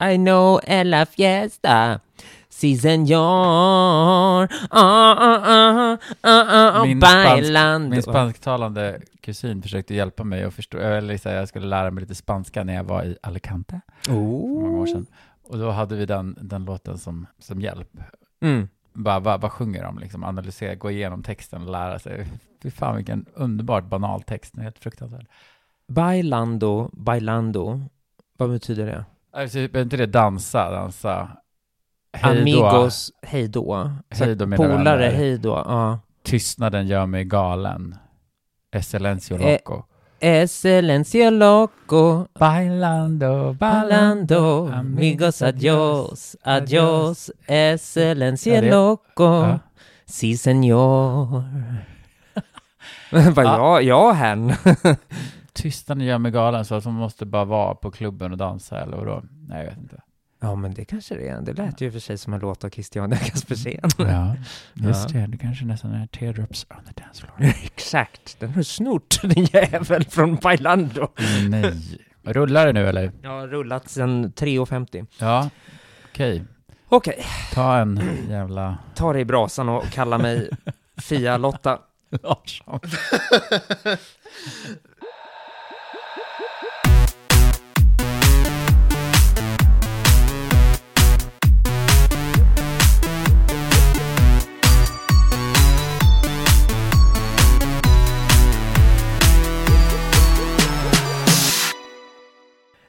I know Ella Fiesta. Si senor, ah, ah, ah, Min, spansk, min spansktalande kusin försökte hjälpa mig att förstå, eller så jag skulle lära mig lite spanska när jag var i Alicante för många år Oh. sedan. Och då hade vi den, den låten som, som hjälp. Mm. Bara, vad, vad sjunger de? Liksom, analysera, gå igenom texten och lära sig. Fy fan vilken underbart banal text, den är helt fruktansvärd. Bailando, bailando. Vad betyder det? Alltså, är inte det dansa, dansa? Hej. Amigos, hej då. Hej då, Polare, hej då. Ja. Tystnaden gör mig galen. Excellencio Eh, loco. Excelencia loco, Bailando, bailando, amigos adios, adios, Ja, det- loco, ja. si senor. Vad Ja. jag, jag hen. Tystnaden gör mig galen så att man måste bara vara på klubben och dansa eller vadå? Nej, jag vet inte. Ja, men det kanske det är. Det lät ju för sig som en låt av Christian Kaspersen. Ja, just Ja. det. Det kanske nästan är teardrops on the dance floor. Exakt, den har snort din jävel från Bailando. Nej. Rullar det nu eller? Har rullat sedan 3.50. Ja, okej. Okej, Ta en jävla... ta dig i brasan och kalla mig Fia-Lotta.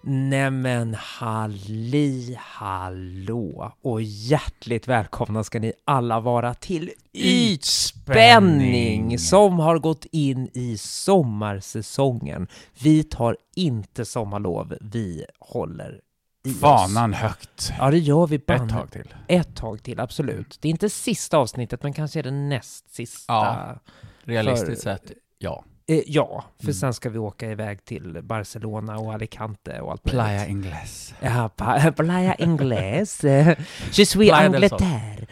Nämen halli hallå och hjärtligt välkomna ska ni alla vara till Ytspänning som har gått in i sommarsäsongen. Vi tar inte sommarlov, vi håller i oss. Fanan högt. Ja, det gör vi Ett tag till. Ett tag till, absolut. Det är inte sista avsnittet, men kanske är det näst sista. Ja. Realistiskt För- sett, ja. Eh, ja, för Mm. sen ska vi åka iväg till Barcelona och Alicante och allt Playa. Ingles. Ja, pa- Playa Ingles. Eh, Je suis. Angleterre.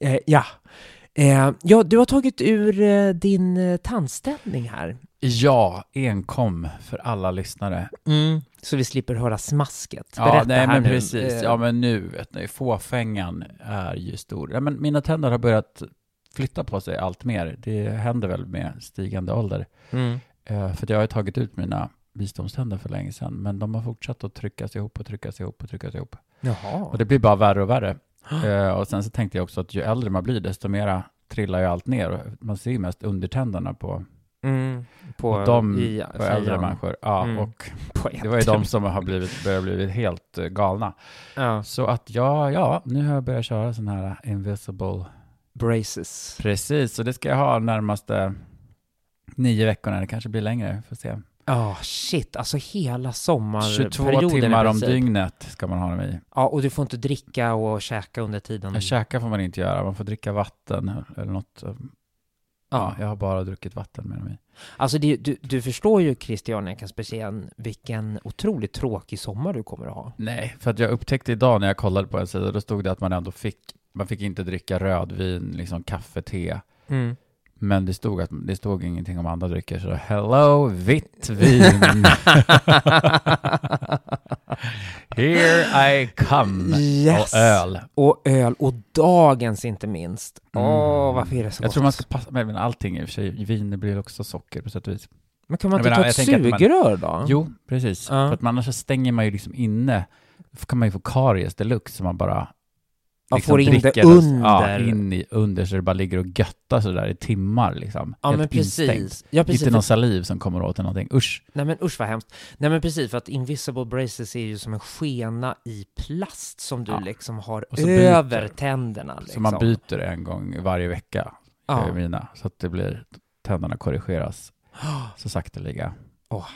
Eh, ja. Eh, ja, du har tagit ur eh, din eh, tandställning här. Ja, enkom för alla lyssnare. Så vi slipper höra smasket. Ja, Berätta nej här men precis. Eh, Ja, men nu vet ni, fåfängan är ju stor. Ja, men mina tänder har börjat flytta på sig allt mer. Det händer väl med stigande ålder. Mm. Eh, för jag har ju tagit ut mina visdomständer för länge sedan, men de har fortsatt att tryckas ihop och tryckas ihop och tryckas ihop. Jaha. Och det blir bara värre och värre. Eh, och sen så tänkte jag också att ju äldre man blir, desto mera trillar ju allt ner. Man ser ju mest undertänderna på, Mm. På, de, i på äldre människor. Ja, Mm. och det var ju de som har blivit, börjat blivit helt galna. Ja. Så att ja, ja, nu har jag börjat köra sån här invisible. Braces. Precis, så det ska jag ha närmaste nio veckorna. Det kanske blir längre, får se. Ja, shit. Alltså hela 22 sommarperioden i timmar om dygnet ska man ha dem i. Ja, och du får inte dricka och käka under tiden. Ja, käka får man inte göra, man får dricka vatten eller något. Ja, Ja. jag har bara druckit vatten med dem i. Alltså det, du, du förstår ju Christian Kaspersen vilken otroligt tråkig sommar du kommer att ha. Nej, för att jag upptäckte idag när jag kollade på en sida, då stod det att man ändå fick, man fick inte dricka rödvin, liksom kaffe, te. Mm. Men det stod, att, det stod ingenting om andra drycker, så hello, vitt vin. Here I come. Yes. Och öl. Och öl, och dagens inte minst. Åh, Mm. varför är det så Jag gott? tror man ska passa med men allting i och för sig. Vin blir också socker på sätt och vis. Men kan man Jag inte menar, ta jag ett sugrör då? Jo, precis. Ja. För att man annars så stänger man ju liksom inne, då kan man ju få karies deluxe som man bara Man liksom får in det dess- Ja, under. in i, under så det bara ligger och göttar sådär i timmar liksom. Ja, Helt men precis. instängt. Ja, precis. Inte någon saliv som kommer åt eller någonting. Usch. Nej men usch vad hemskt. Nej men precis, för att invisible braces är ju som en skena i plast som du Ja. liksom har byter. över tänderna. Liksom. Så man byter en gång varje vecka, Ja. mina. Så att det blir, tänderna korrigeras så sakteliga. Åh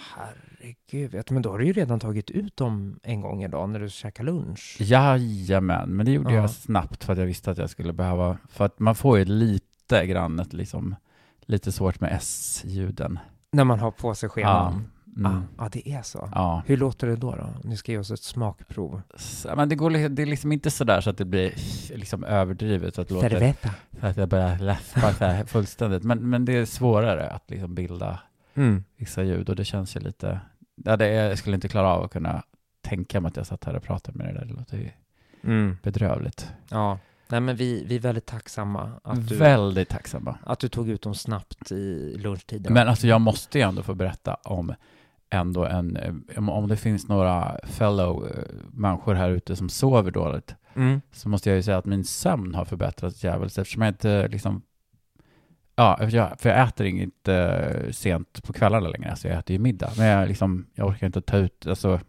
herregud, vet men då har du ju redan tagit ut dem en gång idag när du käkar lunch. Jajamän, men det gjorde Ja. jag snabbt för att jag visste att jag skulle behöva, för att man får ju lite grann ett liksom, lite svårt med S-ljuden. När man har på sig skenan. Mm. Ah, ah, det är så. Ja. Hur låter det då? då? Ni ska ge oss ett smakprov. Så, men det, går, det är liksom inte sådär så att det blir liksom överdrivet så att, låter, Cerveza. så att jag börjar läspa så här fullständigt. Men, men det är svårare att liksom bilda Mm. vissa ljud och det känns ju lite, ja, det jag skulle inte klara av att kunna tänka mig att jag satt här och pratade med dig där. Det låter ju Mm. bedrövligt. Ja, nej men vi, vi är väldigt tacksamma att du, Väldigt tacksamma. att du tog ut dem snabbt i lunchtiden. Men alltså jag måste ju ändå få berätta om ändå en, om- om det finns några fellow eh, människor här ute som sover dåligt, Mm. så måste jag ju säga att min sömn har förbättrats jävligt eftersom jag inte liksom Ja, för jag, för jag äter inget eh, sent på kvällarna längre, alltså jag äter ju middag. Men jag, liksom, jag orkar inte ta ut, alltså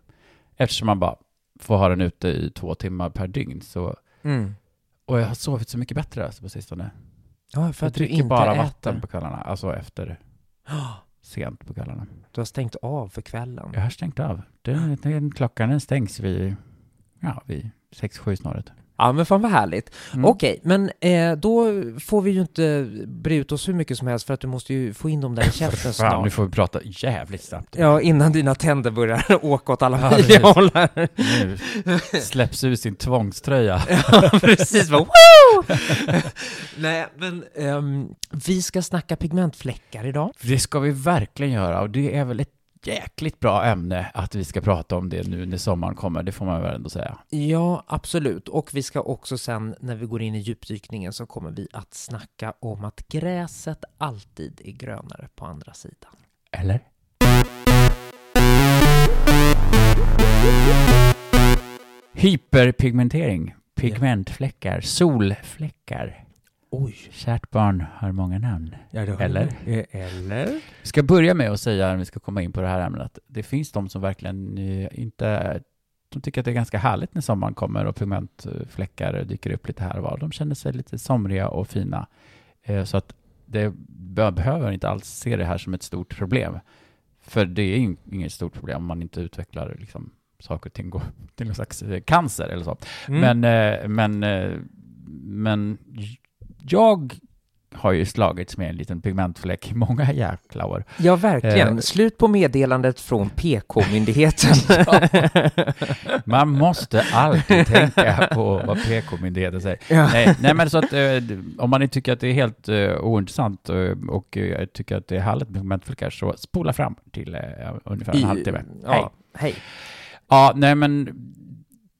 eftersom man bara får ha den ute i två timmar per dygn så, Mm. och jag har sovit så mycket bättre alltså, på sistone. Ja, för jag att du dricker inte bara äter. vatten på kvällarna, alltså efter sent på kvällarna. Du har stängt av för kvällen. Jag har stängt av. Den, den, klockan den stängs vid, ja, vid sex, sju snåret. Ja, men fan vad härligt. Mm. Okej, men eh, då får vi ju inte bre ut oss hur mycket som helst för att du måste ju få in dem där i käften Fan, nu snart. får vi prata jävligt snabbt. Ja, innan dina tänder börjar åka åt alla Ja, möjliga precis. håll här. Nu släpps ut sin tvångströja. Ja, precis. Bara! Nej, men ehm, vi ska snacka pigmentfläckar idag. Det ska vi verkligen göra och det är väl ett jäkligt bra ämne att vi ska prata om det nu när sommaren kommer, det får man väl ändå säga. Ja, absolut. Och vi ska också sen, när vi går in i djupdykningen, så kommer vi att snacka om att gräset alltid är grönare på andra sidan. Eller? Hyperpigmentering, pigmentfläckar, solfläckar. Oj. Kärt barn har många namn. Eller? Eller? Vi ska börja med att säga, när vi ska komma in på det här ämnet, att det finns de som verkligen eh, inte... De tycker att det är ganska härligt när sommaren kommer och pigmentfläckar dyker upp lite här och var. De känner sig lite somriga och fina. Eh, Så att det be- behöver inte alls se det här som ett stort problem. För det är in- inget stort problem om man inte utvecklar liksom, saker och ting går till någon slags eh, cancer eller så. Mm. Men, eh, men, eh, men jag har ju slagits med en liten pigmentfläck i många jäkla år. Ja, verkligen. Eh. Slut på meddelandet från PK-myndigheten. Man måste alltid tänka på vad PK-myndigheten säger. ja. Nej, nej, men så att eh, om man inte tycker att det är helt uh, ointressant eh, och eh, tycker att det är härligt med pigmentfläckar så spola fram till eh, ungefär en I- halvtimme. Hej. Ja, hej. Ja, nej men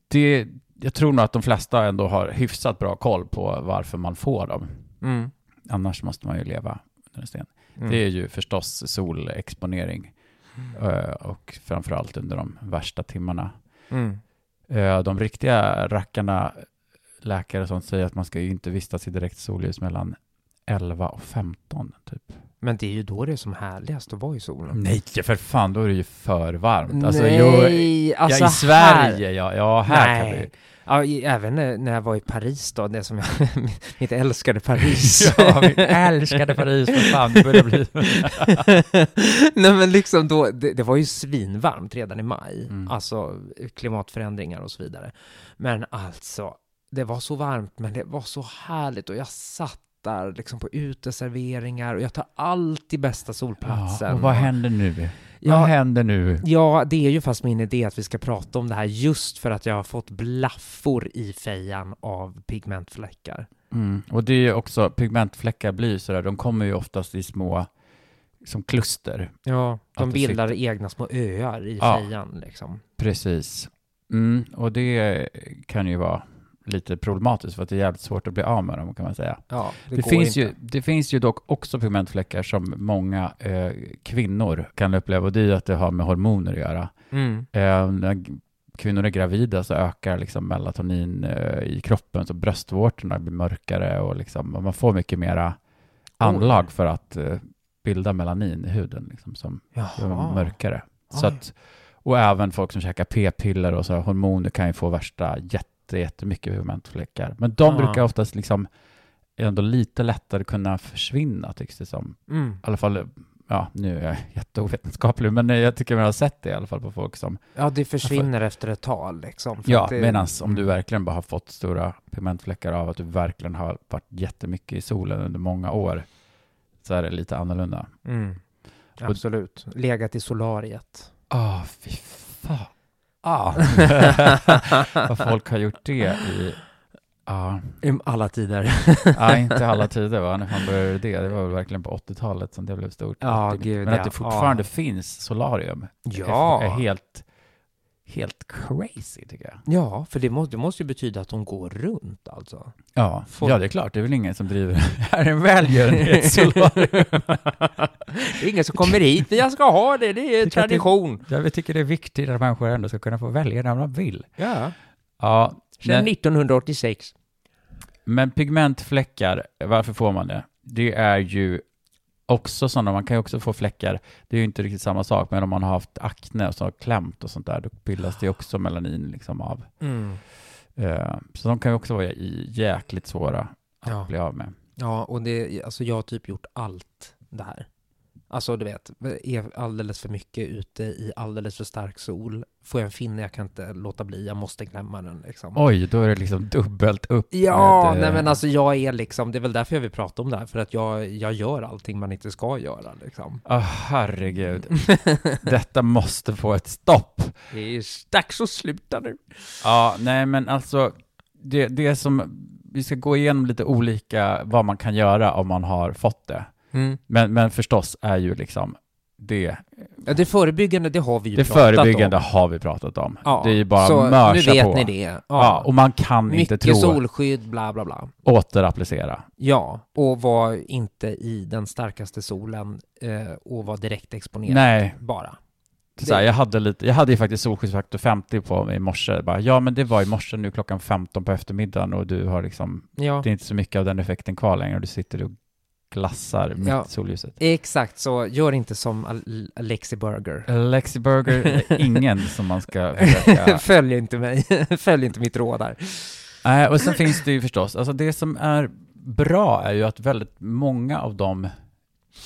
det, jag tror nog att de flesta ändå har hyfsat bra koll på varför man får dem. Mm. Annars måste man ju leva under en sten. Mm. Det är ju förstås solexponering eh, och framförallt under de värsta timmarna. Mm. Eh, De riktiga rackarna, läkare och sånt, säger att man ska ju inte vistas i direkt solljus mellan 11 och 15 typ. Men det är ju då det är som härligast att vara i solen. Nej, för fan, då är det ju för varmt. Alltså, Nej, jo, alltså ja, i här- Sverige, ja, ja här kan Nej. vi. Ja, i- även när jag var i Paris då, det som jag, mitt älskade Paris. Ja, vi älskade Paris, för fan, det börjar bli... Nej men liksom då, det, det var ju svinvarmt redan i maj, Mm. alltså klimatförändringar och så vidare. Men alltså, det var så varmt men det var så härligt och jag satt där liksom på uteserveringar och jag tar alltid bästa solplatsen. Ja, och vad händer nu? Ja. Vad händer nu? Ja, det är ju fast min idé att vi ska prata om det här just för att jag har fått blaffor i fejan av pigmentfläckar. Mm. Och det är ju också, pigmentfläckar blir ju sådär, de kommer ju oftast i små, som kluster. Ja, de bildar egna små öar i Ja. fejan liksom. Precis. Mm. Och det kan ju vara lite problematiskt för att det är jävligt svårt att bli av med dem kan man säga. Ja, Det, går finns, inte. ju, det finns ju dock också pigmentfläckar som många eh, kvinnor kan uppleva och det är ju att det har med hormoner att göra. Mm. Eh, när kvinnor är gravida så ökar liksom melatonin eh, i kroppen så bröstvårtorna blir mörkare och, liksom, och man får mycket mera anlag för att eh, bilda melanin i huden liksom, som Jaha. mörkare. Så att, och även folk som käkar p-piller och så hormoner kan ju få värsta jätte, jättemycket pigmentfläckar. Men de Ah. brukar oftast liksom ändå lite lättare kunna försvinna tycks det som. Mm. I alla fall, ja nu är jag jätteovetenskaplig, men jag tycker man har sett det i alla fall på folk som Ja, det försvinner efter ett tag liksom. Ja, det... medan om du Mm. verkligen bara har fått stora pigmentfläckar av att du verkligen har varit jättemycket i solen under många år så är det lite annorlunda. Mm. Absolut. Legat i solariet. Ah, fy fan. Ah. Vad folk har gjort det i... Ja, I alla tider. ah, inte alla tider va? När fan började det? Det var väl verkligen på 80-talet som det blev stort. Ja, 80. gud, Men att ja. det fortfarande Ja. finns solarium Ja. är, är helt, helt crazy tycker jag. Ja, för det måste, det måste ju betyda att de går runt alltså. Ja, Folk- ja det är klart. Det är väl ingen som driver här är en välgörenhetssolarium. Det är ingen som kommer hit, jag ska ha det, det är Tycker det- tradition. ja, vi tycker det är viktigt att människor ändå ska kunna få välja när de vill. Ja, Ja, sedan men, 1986. men pigmentfläckar, varför får man det? Det är ju också sådana, man kan ju också få fläckar, det är ju inte riktigt samma sak, men om man har haft akne och så har klämt och sånt där, då bildas det också melanin liksom av. Mm. Eh, så de kan ju också vara jäkligt svåra att Ja. bli av med. Ja, och det, alltså jag har typ gjort allt det här. Alltså du vet, är alldeles för mycket ute i alldeles för stark sol. Får jag en finne, jag kan inte låta bli, jag måste klämma den liksom. Oj, då är det liksom dubbelt upp. Ja, med, eh, nej men alltså jag är liksom, det är väl därför jag vill prata om det här, för att jag, jag gör allting man inte ska göra liksom. Åh, herregud. Detta måste få ett stopp. Det är dags att sluta nu. Ja, nej men alltså, det, det som, vi ska gå igenom lite olika vad man kan göra om man har fått det. Mm. Men, men förstås är ju liksom det, Ja, det förebyggande, det har vi ju det pratat förebyggande om. har vi pratat om. Ja, det är ju bara så att mörsa nu vet på. ni det. Ja, Ja. och man kan Mycket inte tro solskydd, bla bla bla. återapplicera. Ja, och var inte i den starkaste solen eh, och var direkt exponerad. Nej, Bara. så här, jag hade lite, jag hade ju faktiskt solskyddsfaktor 50 på mig i morse. Bara, ja, men det var i morse nu klockan 15 på eftermiddagen och du har liksom, Ja, det är inte så mycket av den effekten kvar längre och du sitter och glassar mitt Ja. solljuset. exakt så. Gör inte som Al- Alexi Burger. Lexi Burger är ingen som man ska försöka... Följ inte mig. Följ inte mitt råd där. Nej, och sen finns det ju förstås, alltså det som är bra är ju att väldigt många av de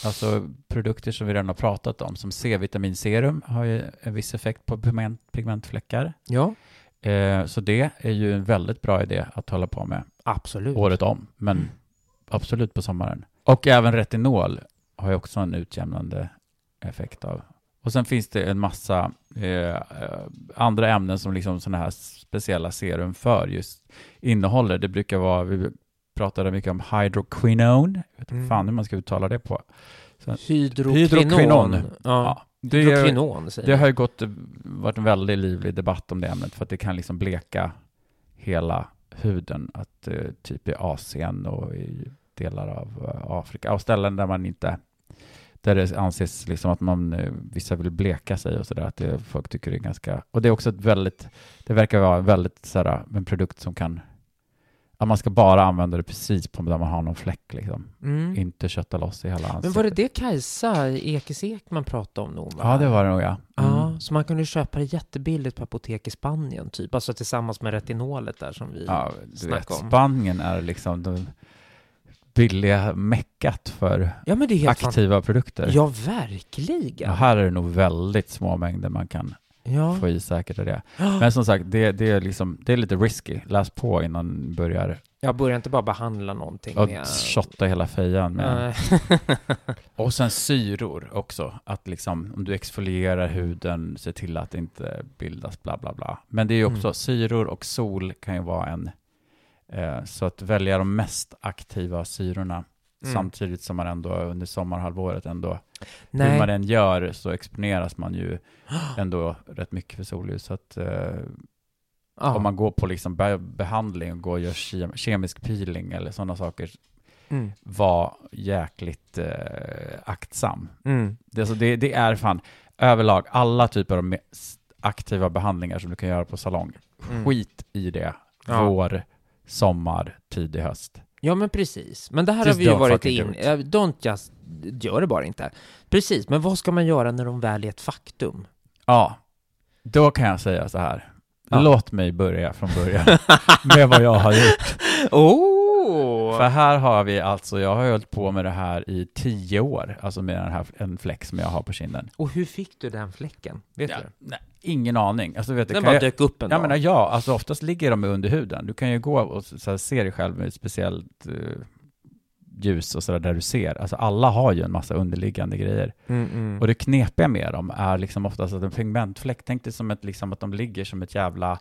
alltså produkter som vi redan har pratat om, som C-vitaminserum, har ju en viss effekt på pigment, pigmentfläckar. Ja, Eh, så det är ju en väldigt bra idé att hålla på med absolut. året om, men absolut på sommaren. Och även retinol har ju också en utjämnande effekt av. Och sen finns det en massa eh, andra ämnen som liksom sådana här speciella serum för just innehåller. Det brukar vara, vi pratade mycket om hydroquinone, jag vet inte Mm. fan hur man ska uttala det på. Hydroquinon. Hydroquinon. Ja, Ja, det, är, det har ju gått, varit en väldigt livlig debatt om det ämnet för att det kan liksom bleka hela huden, att eh, typ i Asien och i delar av eh, Afrika, och ställen där man inte där det anses liksom att man, eh, vissa vill bleka sig och sådär, att det, folk tycker det är ganska, och det är också ett väldigt, det verkar vara väldigt sådär, en produkt som kan, att man ska bara använda det precis på där man har någon fläck liksom, Mm. inte kötta loss i hela ansiktet. Men var det det Kajsa Ekis Ekman pratade om nog? va? Ja, det var det nog ja. Ja, Mm. så man kunde köpa det jättebilligt på apotek i Spanien, typ. Alltså tillsammans med retinolet där som vi... Ja, du vet, snacka om. Spanien är liksom det billiga meckat för Ja, men det helt fan... aktiva produkter. Ja, verkligen. Och här är det nog väldigt små mängder man kan Ja. få i säkert av det. Men som sagt, det, det, är liksom, det är lite risky. Läs på innan du börjar Jag börjar inte bara behandla någonting och med... shotta hela fejan med. Och sen syror också. Att liksom, om du exfolierar huden, se till att det inte bildas bla bla bla. Men det är ju också, Mm. syror och sol kan ju vara en, så att välja de mest aktiva syrorna Mm. samtidigt som man ändå under sommarhalvåret ändå, hur Nej. man än gör så exponeras man ju ändå rätt mycket för solljus. Så att eh, ja. om man går på liksom be- behandling och går och gör ke- kemisk peeling eller sådana saker, Mm. var jäkligt eh, aktsam. Mm. Det, alltså det, det är fan överlag alla typer av aktiva behandlingar som du kan göra på salong. Mm. Skit i det. Ja. Vår, sommar, tidig höst. Ja, men precis. Men det här Just har vi ju varit in... Don't just... Gör det bara inte. Precis, men vad ska man göra när de väl är ett faktum? Ja, då kan jag säga så här. Ja. Låt mig börja från början med vad jag har gjort. Oh! För här har vi alltså, jag har hållit på med det här i tio år, alltså med den här, en fläck som jag har på kinden. Och hur fick du den fläcken? Vet Ja, du? nej, ingen aning. Alltså, vet du, Den kan bara jag, dök upp en Jag dag. menar ja, alltså oftast ligger de under huden. Du kan ju gå och så här, se dig själv med ett speciellt eh, ljus och sådär där du ser. Alltså alla har ju en massa underliggande grejer. Mm, mm. Och det knepiga med dem är liksom oftast att en pigmentfläck, tänk dig som ett, liksom att de ligger som ett jävla,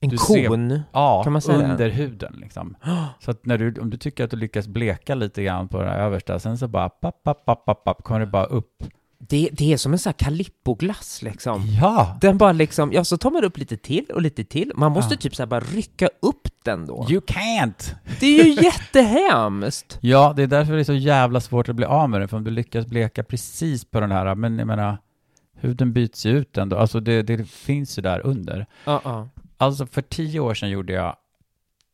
en du ser- kon? ja, Kan man säga under huden liksom. Så att när du, om du tycker att du lyckas bleka lite grann på det här översta, sen så bara papp, papp, papp, papp, papp, kommer det bara upp Det, det är som en sån här Calippo-glass liksom. Ja! Den bara liksom, ja så tar man upp lite till och lite till. Man måste Ja. typ så här bara rycka upp den då. You can't! Det är ju jättehemskt! Ja, det är därför det är så jävla svårt att bli av med den, för om du lyckas bleka precis på den här, men jag menar, huden byts ju ut ändå, alltså det, det finns ju där under. Ja, ja. Alltså för tio år sedan gjorde jag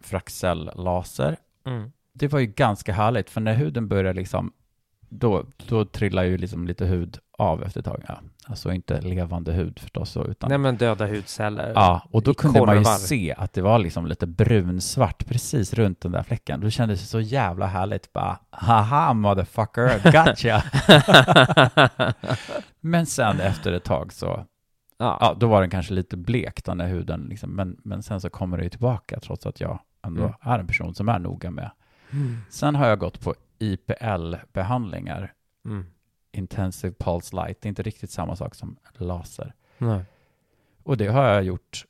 fraxellaser. Mm. Det var ju ganska härligt, för när huden börjar liksom, då, då trillar ju liksom lite hud av efter ett tag. Ja, alltså inte levande hud förstås, utan Nej men döda hudceller. Ja, och då kunde man ju korvar. se att det var liksom lite brunsvart precis runt den där fläcken. Då kändes det så jävla härligt bara, haha motherfucker, gotcha! Men sen efter ett tag så, ja. ja, då var den kanske lite blek då när huden liksom, men, men sen så kommer det ju tillbaka trots att jag ändå Mm. är en person som är noga med. Mm. Sen har jag gått på IPL-behandlingar, Mm. Intensive Pulse Light, det är inte riktigt samma sak som laser. Nej. Och det har jag gjort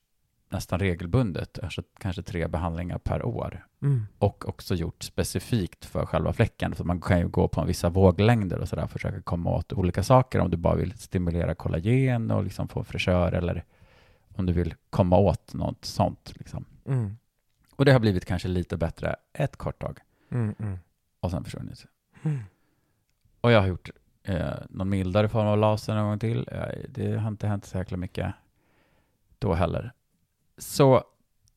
nästan regelbundet, alltså kanske tre behandlingar per år. Mm. Och också gjort specifikt för själva fläcken, för man kan ju gå på en vissa våglängder och sådär, försöka komma åt olika saker om du bara vill stimulera kollagen och liksom få fräschör eller om du vill komma åt något sånt. Liksom. Mm. Och det har blivit kanske lite bättre ett kort tag Mm. Mm. och sen försvunnit. Mm. Och jag har gjort eh, någon mildare form av laser någon gång till. Eh, det har inte hänt så jäkla mycket då heller. Så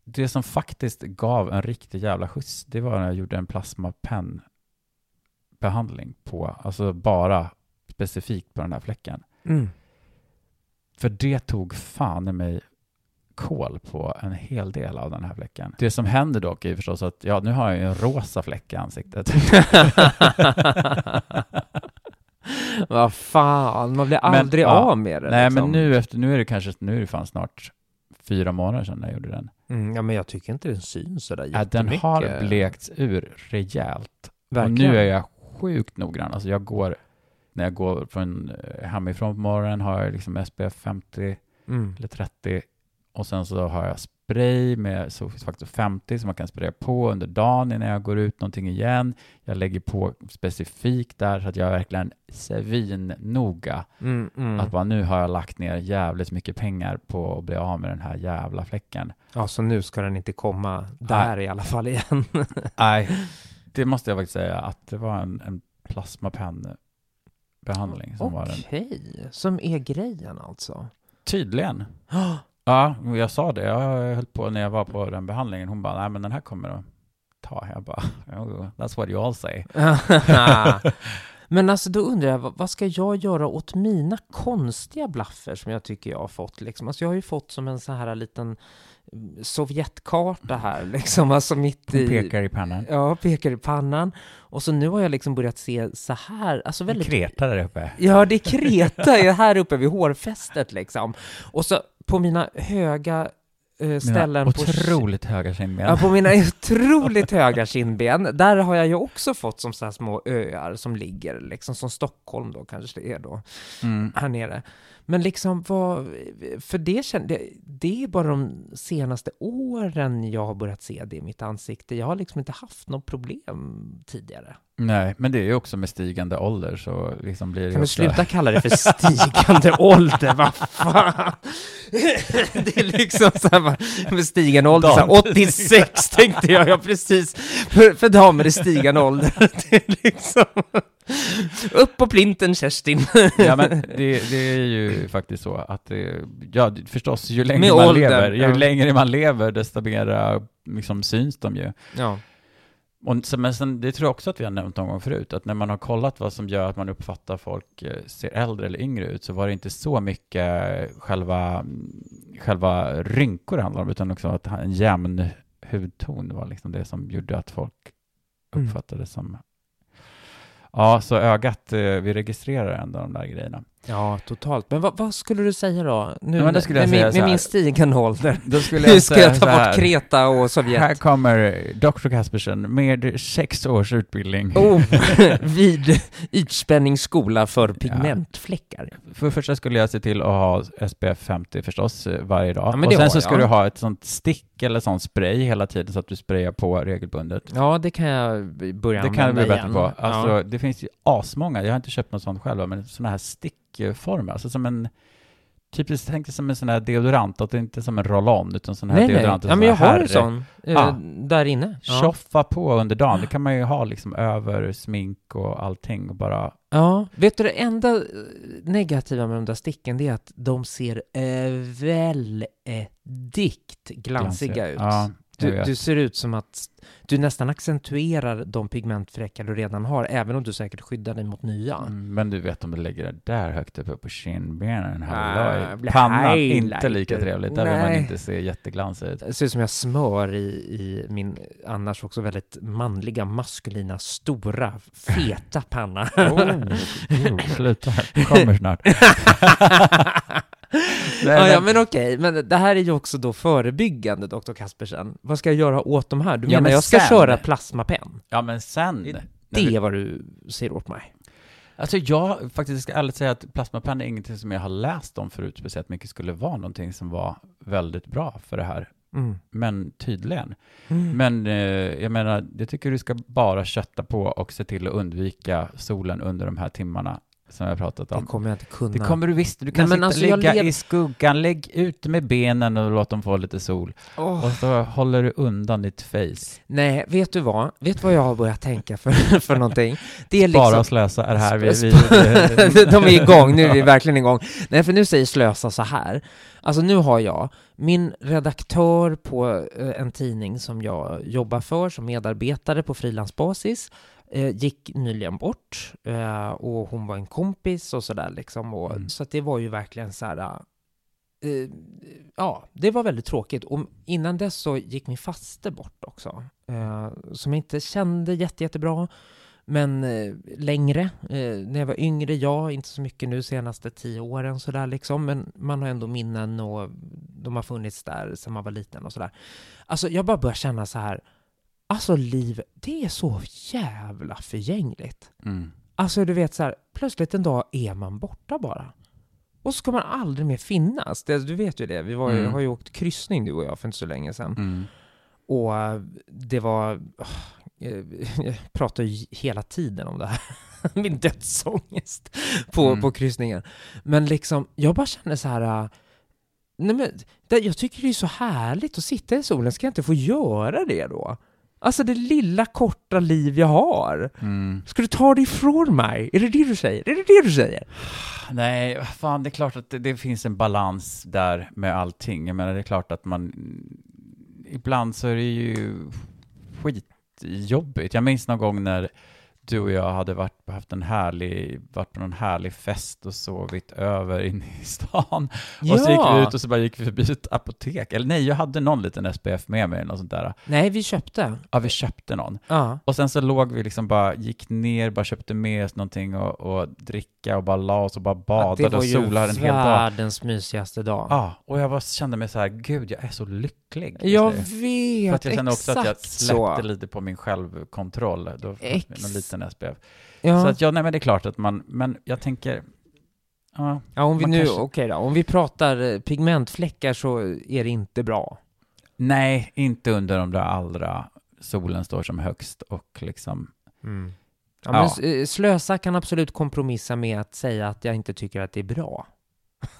det som faktiskt gav en riktig jävla skjuts, det var när jag gjorde en plasmapenn-behandling på, alltså bara specifikt på den här fläcken. Mm. För det tog fan i mig kol på en hel del av den här fläcken. Det som händer dock är förstås att, ja, nu har jag ju en rosa fläck i ansiktet. Vad fan, man blir Men, aldrig ja. av med det. Nej, liksom. men nu efter, nu är det kanske, nu är det fan snart fyra månader sedan jag gjorde den. Mm, ja, men jag tycker inte den syns sådär Ja, den jättemycket. har blekts ur rejält. Verkligen. Och nu är jag sjukt noggrann. Alltså jag går, när jag går från eh, hemifrån på morgonen har jag liksom SPF 50 Mm. eller 30 och sen så har jag spray med faktor 50 som man kan spraya på under dagen innan jag går ut någonting igen. Jag lägger på specifikt där så att jag är verkligen svinnoga. Mm, mm. Att bara nu har jag lagt ner jävligt mycket pengar på att bli av med den här jävla fläcken. Ja, så nu ska den inte komma där i alla fall igen. Nej, det måste jag faktiskt säga att det var en, en plasmapennbehandling som var den. Okej, som är grejen alltså. Tydligen. Ja, jag sa det. Jag höll på när jag var på den behandlingen. Hon bara, nej men den här kommer att ta. Jag bara, oh, that's what you all say. Men alltså då undrar jag, vad, ska jag göra åt mina konstiga blaffer som jag tycker jag har fått liksom? Alltså jag har ju fått som en så här liten mm, Sovjetkarta här liksom, alltså mitt Hon i... pekar i pannan. Ja, pekar i pannan. Och så nu har jag liksom börjat se så här, alltså väldigt... kreta där uppe. Ja, det är kreta är här uppe vid hårfästet liksom. Och så på mina höga eh, ställen Mina på... otroligt höga kindben. Ja, på mina otroligt höga kindben, där har jag ju också fått som så här små öar som ligger, liksom som Stockholm då kanske det är då, Mm. här nere. Men liksom vad, för det kände det är bara de senaste åren jag har börjat se det i mitt ansikte. Jag har liksom inte haft något problem tidigare. Nej, men det är ju också med stigande ålder så liksom blir det Kan du också... sluta kalla det för stigande ålder? Vad fan? Det är liksom så här, bara, med stigande ålder, så här, 86 tänkte jag, ja precis, för, för damer i stigande ålder. Det är liksom, upp på plinten Kerstin. Ja, men det, det är ju faktiskt så att det, ja, förstås, ju längre Med man åldern, lever, ju ja. längre man lever, desto mer äh, liksom, syns de ju. Ja. Och, så, men sen, det tror jag också att vi har nämnt någon gång förut, att när man har kollat vad som gör att man uppfattar folk eh, ser äldre eller yngre ut, så var det inte så mycket själva, själva rynkor det handlar om, utan också att en jämn hudton var liksom det som gjorde att folk Mm. uppfattade som... Ja, så ögat, eh, vi registrerar ändå de där grejerna. Ja, totalt. Men vad, vad skulle du säga då? Nu, Ja, skulle jag med, säga min, med min stigande ålder. Då skulle Hur ska jag ta bort Kreta och Sovjet? Här kommer Dr. Kaspersen med sex års utbildning. Oh, vid ytspänningsskola för pigmentfläckar. För det första skulle jag se till att ha SPF 50 förstås eh, varje dag. Ja, och det sen så ska jag. du ha ett sånt stick eller sån spray hela tiden så att du sprayar på regelbundet. Ja, det kan jag börja Det kan du använda bli bättre igen. på. Alltså, ja. det finns ju asmånga, jag har inte köpt något sånt själv, men sådana här stick stickform, alltså som en Typiskt, tänk som en sån här deodorant, att det inte är som en roll-on, utan sån här Nej, nej. deodorant. Ja, men jag har en sån eh, Ja. där inne. Ja. Tjoffa på under dagen, det kan man ju ha liksom över smink och allting och bara ja. Vet du, det enda eh, negativa med de där sticken, det är att de ser eh, väldigt glansiga ut. Ja, Du, du ser ut som att du nästan accentuerar de pigmentfläckar du redan har, även om du säkert skyddar dig mot nya. Mm, Men du vet om du lägger det där högt uppe på kindbenen, Ah, halloj. blir Pannan, inte lika trevligt. Där vill man inte se jätteglansig ut. Det ser ut som jag smör i, i min annars också väldigt manliga, maskulina, stora, feta panna. Oh, oh, sluta, kommer snart. Nej, ja, ja, men- okej, men det här är ju också då förebyggande, doktor Kaspersen. Vad ska jag göra åt de här? Du Ja, menar men jag ska sen- köra plasmapenn? Ja, men sen... Det du- är vad du ser åt mig. Alltså jag faktiskt ska ärligt säga att plasmapenna är ingenting som jag har läst om förut speciellt mycket skulle vara någonting som var väldigt bra för det här. Mm. Men tydligen. Mm. Men eh, jag menar, jag tycker du ska bara kötta på och se till att undvika solen under de här timmarna som jag pratat det om. kommer jag inte kunna. Det kommer du visst. Du kan Nej, men sitta, alltså, ligga lev- i skuggan, lägg ut med benen och låt dem få lite sol. Åh. Och så håller du undan ditt face. Nej, vet du vad? Vet du vad jag har börjat tänka för, för någonting? Det är Bara liksom... och slösa är här. Vi, vi, De är igång, nu är vi verkligen igång. Nej, för nu säger Slösa så här. Alltså nu har jag min redaktör på eh, en tidning som jag jobbar för som medarbetare på frilansbasis gick nyligen bort eh, och hon var en kompis och sådär liksom. Och, Mm. Så att det var ju verkligen så här... Eh, ja, det var väldigt tråkigt. Och innan dess så gick min faste bort också. Eh, som jag inte kände jätte, jättebra. Men eh, längre, eh, när jag var yngre, ja, inte så mycket nu senaste tio åren sådär liksom, men man har ändå minnen och de har funnits där sedan man var liten och sådär. Alltså jag bara börjar känna så här, alltså liv, det är så jävla förgängligt. mm. Alltså du vet så här, plötsligt en dag är man borta bara. Och så ska man aldrig mer finnas. Det, du vet ju det, vi ju, Mm. har ju åkt kryssning du och jag för inte så länge sedan. Mm. Och eh, det var... eh, Jag pratar ju hela tiden om det här. Min dödsångest på, Mm. på kryssningen. Men liksom, jag bara känner så här... äh, Nej men, jag tycker det är så härligt att sitta i solen. Ska jag inte få göra det då? Alltså det lilla korta liv jag har. Mm. Ska du ta det ifrån mig? Är det det du säger? Är det det du säger? Nej, fan det är klart att det, det finns en balans där med allting. Jag menar det är klart att man ibland så är det ju skitjobbigt. Jag minns någon gång när du och jag hade varit, haft en härlig, varit på någon härlig fest och sovit över inne i stan. Och så gick vi ut och så bara gick vi förbi ett apotek. Eller nej, jag hade någon liten SPF med mig eller något sånt där. Nej, vi köpte. Ja, vi köpte någon. Ja. Och sen så låg vi liksom bara, gick ner, bara köpte med oss någonting och, och dricka och bara la oss och bara det badade var och ju solade en hel dag. världens mysigaste dag. Ja, och jag var, kände mig så här, gud jag är så lycklig. Jag vet, För att jag kände också att jag exakt släppte så. lite på min självkontroll. Då Ex- SPF. Ja. Så att ja, nej men det är klart att man, men jag tänker, ja, Ja, om vi nu, kanske- okej då, om vi pratar eh, pigmentfläckar så är det inte bra. nej, inte under de där allra, solen står som högst och liksom, Ja, Ja. Men eh, slösa kan absolut kompromissa med att säga att jag inte tycker att det är bra.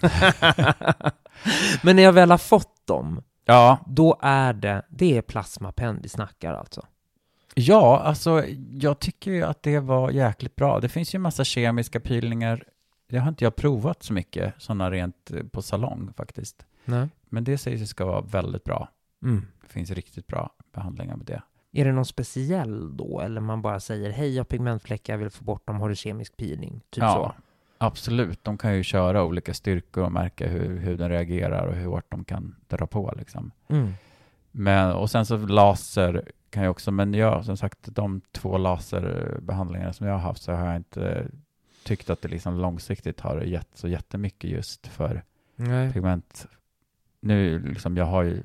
men när jag väl har fått dem, ja, då är det, det är plasmapenn vi snackar alltså. Ja, alltså jag tycker ju att det var jäkligt bra. Det finns ju en massa kemiska peelingar. Det har inte jag provat så mycket, sådana rent eh, på salong faktiskt. Nej. Men det sägs ju ska vara väldigt bra. Mm. Det finns riktigt bra behandlingar med det. Är det någon speciell då, eller man bara säger hej jag har pigmentfläckar, jag vill få bort dem, har du kemisk peeling? Typ ja, så. absolut. De kan ju köra olika styrkor och märka hur, hur den reagerar och hur hårt de kan dra på liksom. Mm. Men, och sen så laser kan jag också, men jag som sagt de två laserbehandlingarna som jag har haft så har jag inte tyckt att det liksom långsiktigt har gett så jättemycket just för Nej. pigment. Nu liksom, jag har ju,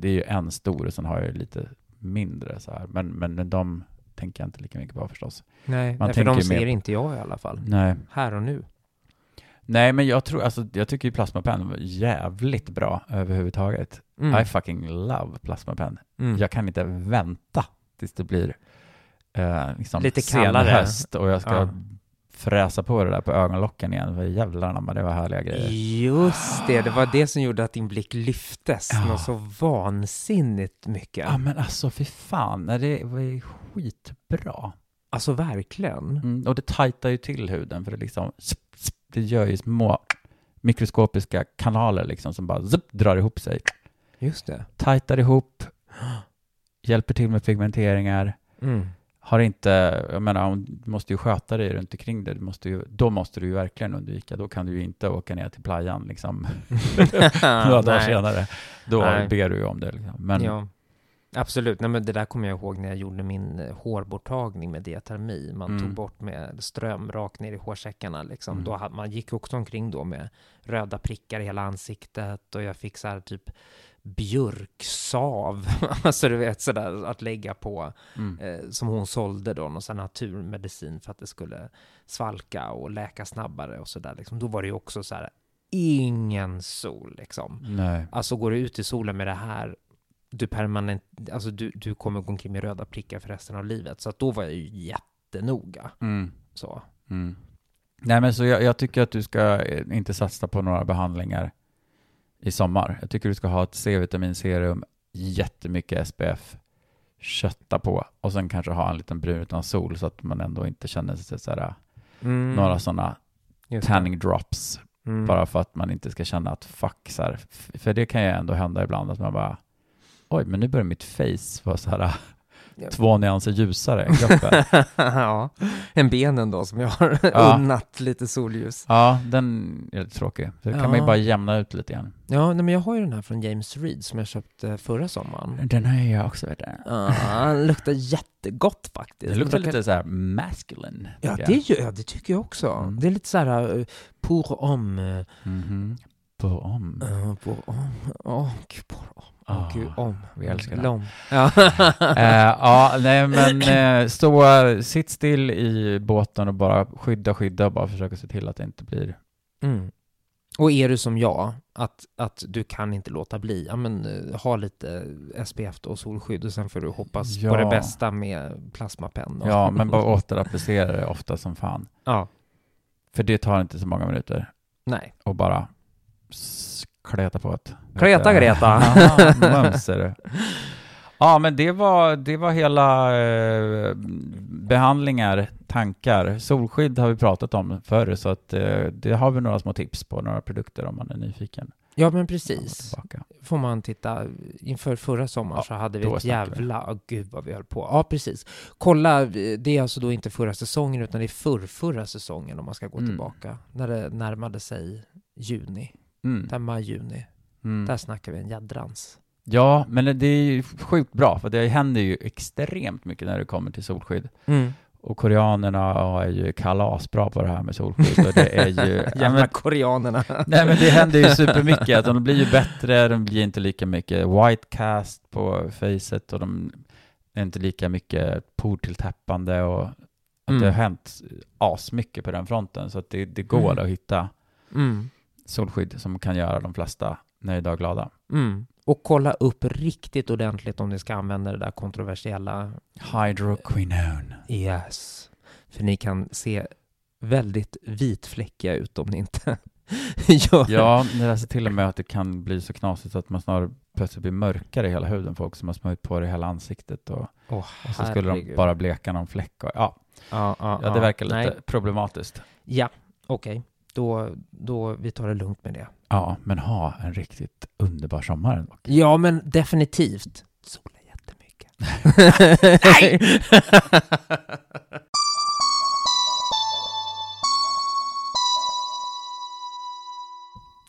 det är ju en stor och sen har jag ju lite mindre så här, men, men de tänker jag inte lika mycket på förstås. Nej, Man nej för de mer ser på- inte jag i alla fall. Nej. Här och nu. Nej, men jag tror, alltså jag tycker ju plasmapenn var jävligt bra överhuvudtaget. Mm. I fucking love plasmapenn. Mm. Jag kan inte vänta tills det blir eh, liksom Lite sen kallare. höst och jag ska Ja. fräsa på det där på ögonlocken igen. För jävlar anamma, det var härliga grejer. Just det, det var det som gjorde att din blick lyftes Ja. något så vansinnigt mycket. Ja men alltså fy fan, det var ju skitbra. Alltså verkligen. Mm, och det tajtar ju till huden för det liksom, det gör ju små mikroskopiska kanaler liksom som bara zup, drar ihop sig. Just det. Tajtar ihop, hjälper till med pigmenteringar. Mm. Har inte, jag menar, du måste ju sköta dig runt omkring det. Du måste ju, då måste du ju verkligen undvika. Då kan du ju inte åka ner till playan liksom några dagar senare. Då Nej. ber du ju om det. Liksom. Men Ja, absolut. Nej, men det där kommer jag ihåg när jag gjorde min eh, hårborttagning med diatermi. Man Mm. tog bort med ström rakt ner i hårsäckarna. Liksom. Mm. Då hade, man gick också omkring då med röda prickar i hela ansiktet och jag fick så här typ björksav, alltså du vet sådär att lägga på, mm. eh, som hon sålde då, någon sån naturmedicin för att det skulle svalka och läka snabbare och sådär. Liksom. Då var det ju också så här, ingen sol liksom. nej. Alltså går du ut i solen med det här, du permanent, alltså du, du kommer gå omkring med röda prickar för resten av livet. Så att då var jag ju jättenoga. Mm. Så. Mm. Nej men så jag, jag tycker att du ska eh, inte satsa på några behandlingar i sommar. Jag tycker du ska ha ett C-vitaminserum, jättemycket SPF, kötta på och sen kanske ha en liten brun utan sol så att man ändå inte känner sig sådär, Mm. några sådana tanning drops Mm. bara för att man inte ska känna att fuck så här. För det kan ju ändå hända ibland att man bara oj men nu börjar mitt face vara så här Ja. Två nyanser ljusare än kroppen. ja, en benen då som jag har Ja. unnat lite solljus. ja, den är lite tråkig. Så det kan man ju Ja. bara jämna ut lite grann. Ja, nej, men jag har ju den här från James Reed som jag köpte förra sommaren. Den har jag också vet du. Ja, den luktar jättegott faktiskt. Det luktar Brukar- lite så här masculine. Ja, det, ja, det tycker jag också. Mm. Det är lite så här uh, pour om, uh, Mhm. På om. uh, pour om, oh, gud, pour om, oh, Ah, gud, om. vi älskar det. Lom. Ja. Eh, ja, nej men eh, stå, sitt still i båten och bara skydda, skydda och bara försöka se till att det inte blir Mm. Och är du som jag, att, att du kan inte låta bli, ja men eh, ha lite SPF och solskydd och sen får du hoppas på Ja. det bästa med plasmapenna. Ja, men bara återapplicera det ofta som fan. Ja, För det tar inte så många minuter nej. och bara kleta på ett. Kleta, Greta. Det. Ja, men det var, det var hela eh, behandlingar, tankar. Solskydd har vi pratat om förr, så att eh, det har vi några små tips på, några produkter om man är nyfiken. Ja, men precis. Får man titta, inför förra sommaren Ja, så hade vi ett snackar vi. jävla, oh, gud vad vi höll på. Ja, precis. Kolla, det är alltså då inte förra säsongen utan det är förrförra säsongen om man ska gå Mm. tillbaka. När det närmade sig juni, Mm. där maj-juni. Mm. Där snackar vi en jädrans. Ja, men det är ju sjukt bra, för det händer ju extremt mycket när det kommer till solskydd. Och koreanerna är ju kalasbra på det här med solskydd. Och det är ju... Jävla men, koreanerna. nej men det händer ju supermycket. Att de blir ju bättre, de blir inte lika mycket white cast på facet och de är inte lika mycket portilltäppande och att Mm. det har hänt asmycket på den fronten. Så att det, det går Mm. att hitta Mm. Solskydd som kan göra de flesta nöjda och glada. Mm. Och kolla upp riktigt ordentligt om ni ska använda det där kontroversiella Hydroquinone. Yes. För ni kan se väldigt vitfläckiga ut om ni inte gör det. Ja, det läser till och med att det kan bli så knasigt att man snarare plötsligt blir mörkare i hela huden. Folk som har smörjt på det i hela ansiktet och, Åh, och så skulle de bara bleka någon fläck. Och, ja, Ja, ja, ja, det verkar lite Nej. problematiskt. Ja, okej. Då, då, vi tar det lugnt med det. Ja, men ha en riktigt underbar sommar. Ja, men definitivt. Sola jättemycket. Nej!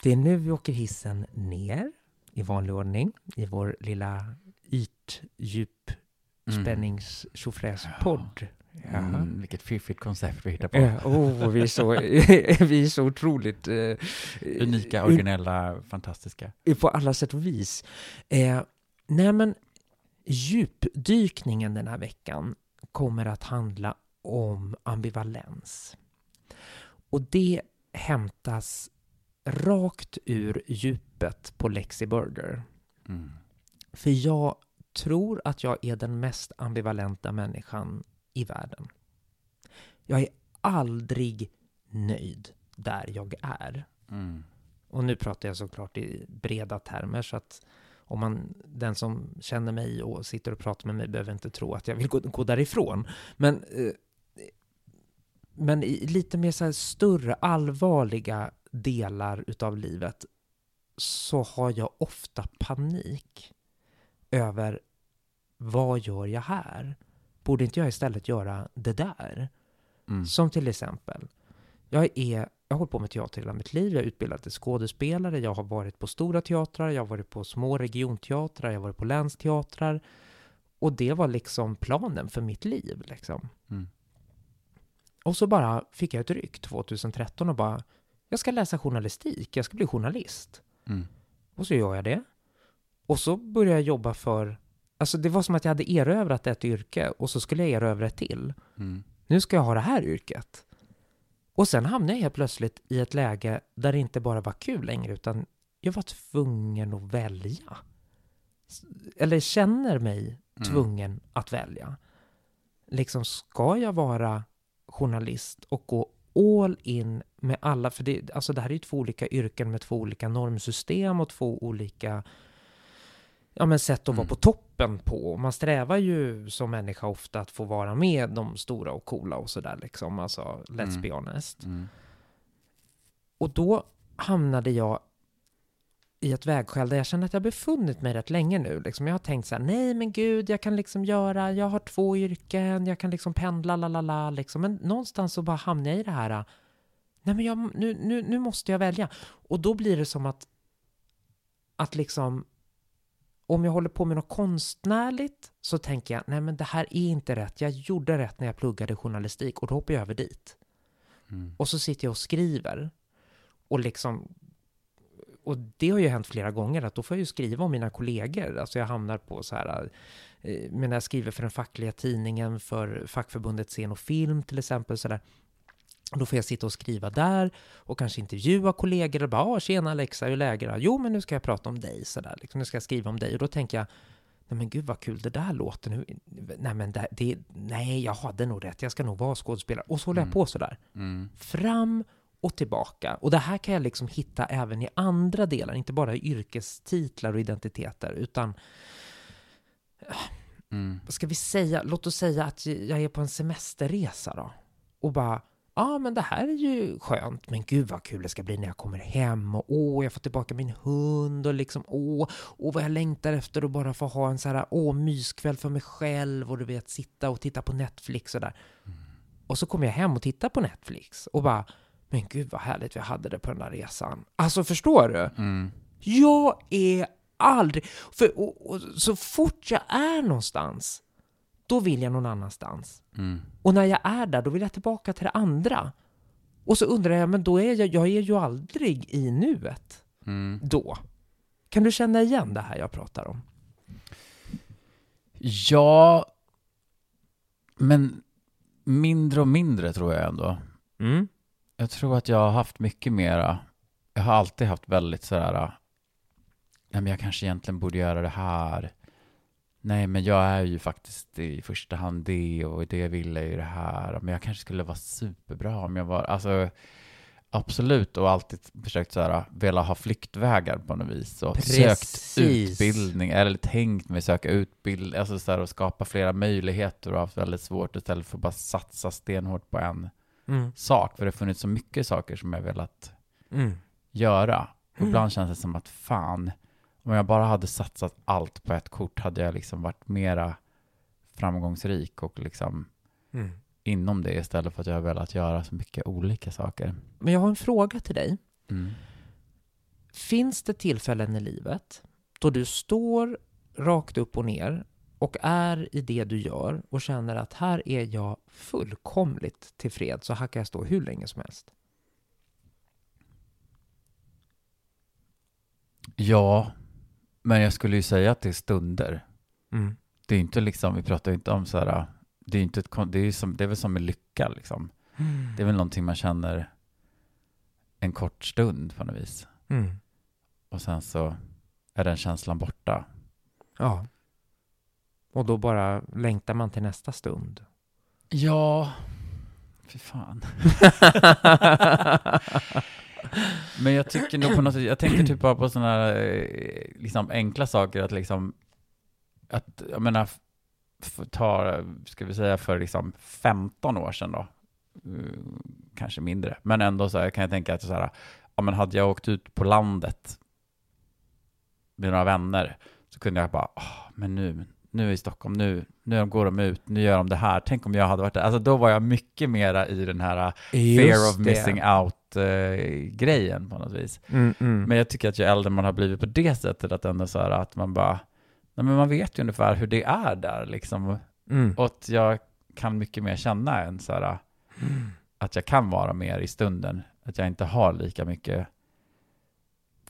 Det är nu vi åker hissen ner i vanlig ordning i vår lilla ytdjup spännings Mm, vilket fiffigt koncept vi hittar på. Ja, oh, vi, är så, vi är så otroligt eh, Unika, un- originella, fantastiska. på alla sätt och vis. Eh, nej, men djupdykningen den här veckan kommer att handla om ambivalens. Och det hämtas rakt ur djupet på Lexi Burger. Mm. För jag tror att jag är den mest ambivalenta människan i världen. Jag är aldrig nöjd där jag är. Mm. Och nu pratar jag såklart i breda termer så att om man, den som känner mig och sitter och pratar med mig behöver inte tro att jag vill gå, gå därifrån. Men, eh, men i lite mer så här större, allvarliga delar utav livet så har jag ofta panik över vad gör jag här? Borde inte jag istället göra det där? Mm. Som till exempel, jag är jag har hållit på med teater hela mitt liv. Jag är utbildad till skådespelare. Jag har varit på stora teatrar. Jag har varit på små regionteatrar. Jag har varit på länsteatrar. Och det var liksom planen för mitt liv. Liksom. Mm. Och så bara fick jag ett ryck 2013 och bara, jag ska läsa journalistik. Jag ska bli journalist. Mm. Och så gör jag det. Och så började jag jobba för, alltså det var som att jag hade erövrat ett yrke och så skulle jag erövra ett till. Mm. Nu ska jag ha det här yrket. Och sen hamnade jag helt plötsligt i ett läge där det inte bara var kul längre, utan jag var tvungen att välja. Eller känner mig Mm. tvungen att välja. Liksom, ska jag vara journalist och gå all in med alla, för det, alltså det här är ju två olika yrken med två olika normsystem och två olika ja, men sätt att vara Mm. på toppen på. Man strävar ju som människa ofta att få vara med de stora och coola och sådär liksom. Alltså, let's Mm. be honest. Mm. Och då hamnade jag i ett vägskäl där jag känner att jag befunnit mig rätt länge nu. Liksom jag har tänkt så här, nej men gud, jag kan liksom göra, jag har två yrken, jag kan liksom pendla, la la la, liksom. Men någonstans så bara hamnar jag i det här, nej men jag, nu, nu, nu måste jag välja. Och då blir det som att, att liksom, om jag håller på med något konstnärligt så tänker jag, nej men det här är inte rätt. Jag gjorde rätt när jag pluggade journalistik och då hoppar jag över dit. Mm. Och så sitter jag och skriver. Och liksom... Och det har ju hänt flera gånger att då får jag ju skriva om mina kollegor. Alltså jag hamnar på så här... eh, Men när jag skriver för den fackliga tidningen, för fackförbundet Scen och Film till exempel. Så där, då får jag sitta och skriva där och kanske intervjua kollegor och bara ah, “Tjena Alexa, hur är läget då?” “Jo, men nu ska jag prata om dig” sådär. Liksom, nu ska jag skriva om dig. Och då tänker jag Nej men gud vad kul det där låter nu. Nej men det, det, nej jag hade nog rätt, jag ska nog vara skådespelare. Och så håller jag Mm. på sådär Mm. fram och tillbaka. Och det här kan jag liksom hitta även i andra delar, inte bara i yrkestitlar och identiteter, utan Mm. vad ska vi säga, låt oss säga att jag är på en semesterresa då. Och bara, ja men det här är ju skönt, men gud vad kul det ska bli när jag kommer hem och åh, jag får tillbaka min hund och liksom åh, åh vad jag längtar efter att bara få ha en så här, åh, myskväll för mig själv och du vet, sitta och titta på Netflix och där. Och så kommer jag hem och tittar på Netflix och bara, men gud vad härligt vi hade det på den där resan. Alltså förstår du? Mm. Jag är aldrig... För, och, och, så fort jag är någonstans, då vill jag någon annanstans. Mm. Och när jag är där, då vill jag tillbaka till det andra. Och så undrar jag, men då är jag, jag är ju aldrig i nuet. Mm. Då. Kan du känna igen det här jag pratar om? Ja, men mindre och mindre tror jag ändå. Mm. Jag tror att jag har haft mycket mera. Jag har alltid haft väldigt sådär, nej men jag kanske egentligen borde göra det här. Nej, men jag är ju faktiskt i första hand det och det vill jag ju det här. Men jag kanske skulle vara superbra om jag var, alltså absolut och alltid försökt såhär, vilja ha flyktvägar på något vis och sökt Precis. utbildning eller tänkt mig söka utbildning, alltså så här, och skapa flera möjligheter och haft väldigt svårt istället för att bara satsa stenhårt på en Mm. sak, för det har funnits så mycket saker som jag velat Mm. göra. Och Mm. ibland känns det som att fan, om jag bara hade satsat allt på ett kort hade jag liksom varit mera framgångsrik och liksom Mm. inom det istället för att jag har velat göra så mycket olika saker. Men jag har en fråga till dig. Mm. Finns det tillfällen i livet då du står rakt upp och ner och är i det du gör och känner att här är jag fullkomligt tillfreds så här kan jag stå hur länge som helst? Ja, men jag skulle ju säga att det är stunder. Mm. Det är inte liksom, vi pratar ju inte om så här, det är, inte ett, det är, som, det är väl som med lycka liksom. Det är väl någonting man känner en kort stund på något vis. Mm. Och sen så är den känslan borta. Ja. Och då bara längtar man till nästa stund. Ja, Fy fan. Men jag tycker nog på något sätt, jag tänker typ bara på sådana här eh, liksom enkla saker, att liksom, att jag menar, ta, ska vi säga för liksom 15 år sedan då, eh, kanske mindre, men ändå så här, kan jag tänka att så här, ja men hade jag åkt ut på landet med några vänner, så kunde jag bara, åh, men nu, nu i Stockholm, nu, nu går de ut, nu gör de det här, tänk om jag hade varit där. Alltså då var jag mycket mera i den här fear of missing out-grejen på något vis. Mm, mm. Men jag tycker att ju äldre man har blivit på det sättet, att ändå så här att man bara, nej men man vet ju ungefär hur det är där liksom. Mm. Och att jag kan mycket mer känna än så här, att jag kan vara mer i stunden. Att jag inte har lika mycket,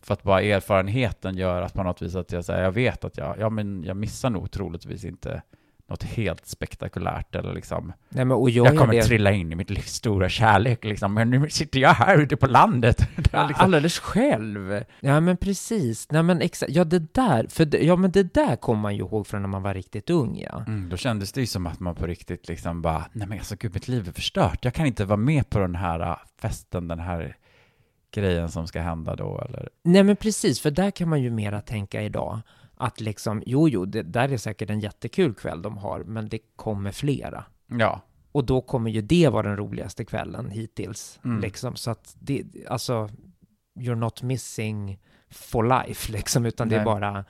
för att bara erfarenheten gör att på något vis att jag säger, jag vet att jag, ja men jag missar nog troligtvis inte något helt spektakulärt eller liksom, Nej, men, och jag, jag kommer det trilla in i mitt livs stora kärlek liksom, men nu sitter jag här ute på landet. Liksom, alldeles själv. Ja, men precis. Nej, men exakt. Ja, det där, för det, ja, men det där kommer man ju ihåg från när man var riktigt ung, ja. Mm, då kändes det ju som att man på riktigt liksom bara, nej men alltså gud, mitt liv är förstört. Jag kan inte vara med på den här äh, festen, den här grejen som ska hända då, eller? Nej, men precis, för där kan man ju mera tänka idag att liksom, jo, jo, det där är säkert en jättekul kväll de har, men det kommer flera. Ja. Och då kommer ju det vara den roligaste kvällen hittills, Mm. liksom. Så att det, alltså, you're not missing for life, liksom, utan det är Nej. bara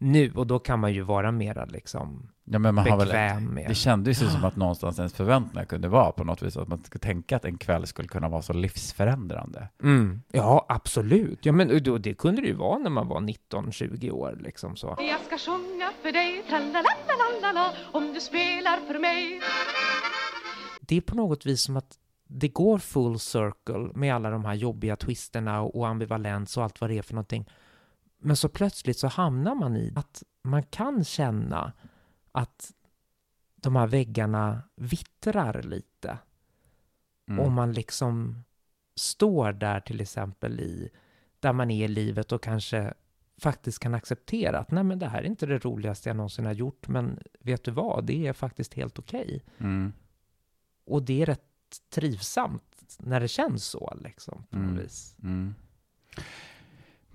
nu. Och då kan man ju vara mera, liksom, Ja, men man har väl, bekväm med. det kändes ju som att någonstans ens förväntningar kunde vara på något vis, att man skulle tänka att en kväll skulle kunna vara så livsförändrande. Mm. Ja, absolut. Ja, men då, det kunde det ju vara när man var 19-20 år, liksom så. Jag ska sjunga för dig, tralala om du spelar för mig. det är på något vis som att det går full circle med alla de här jobbiga twisterna och ambivalens och allt vad det är för någonting. Men så plötsligt så hamnar man i att man kan känna att de här väggarna vittrar lite. Mm. Om man liksom står där till exempel i, där man är i livet och kanske faktiskt kan acceptera att nej men det här är inte det roligaste jag någonsin har gjort, men vet du vad, det är faktiskt helt okej. Mm. Och det är rätt trivsamt när det känns så, liksom, på något Mm. vis.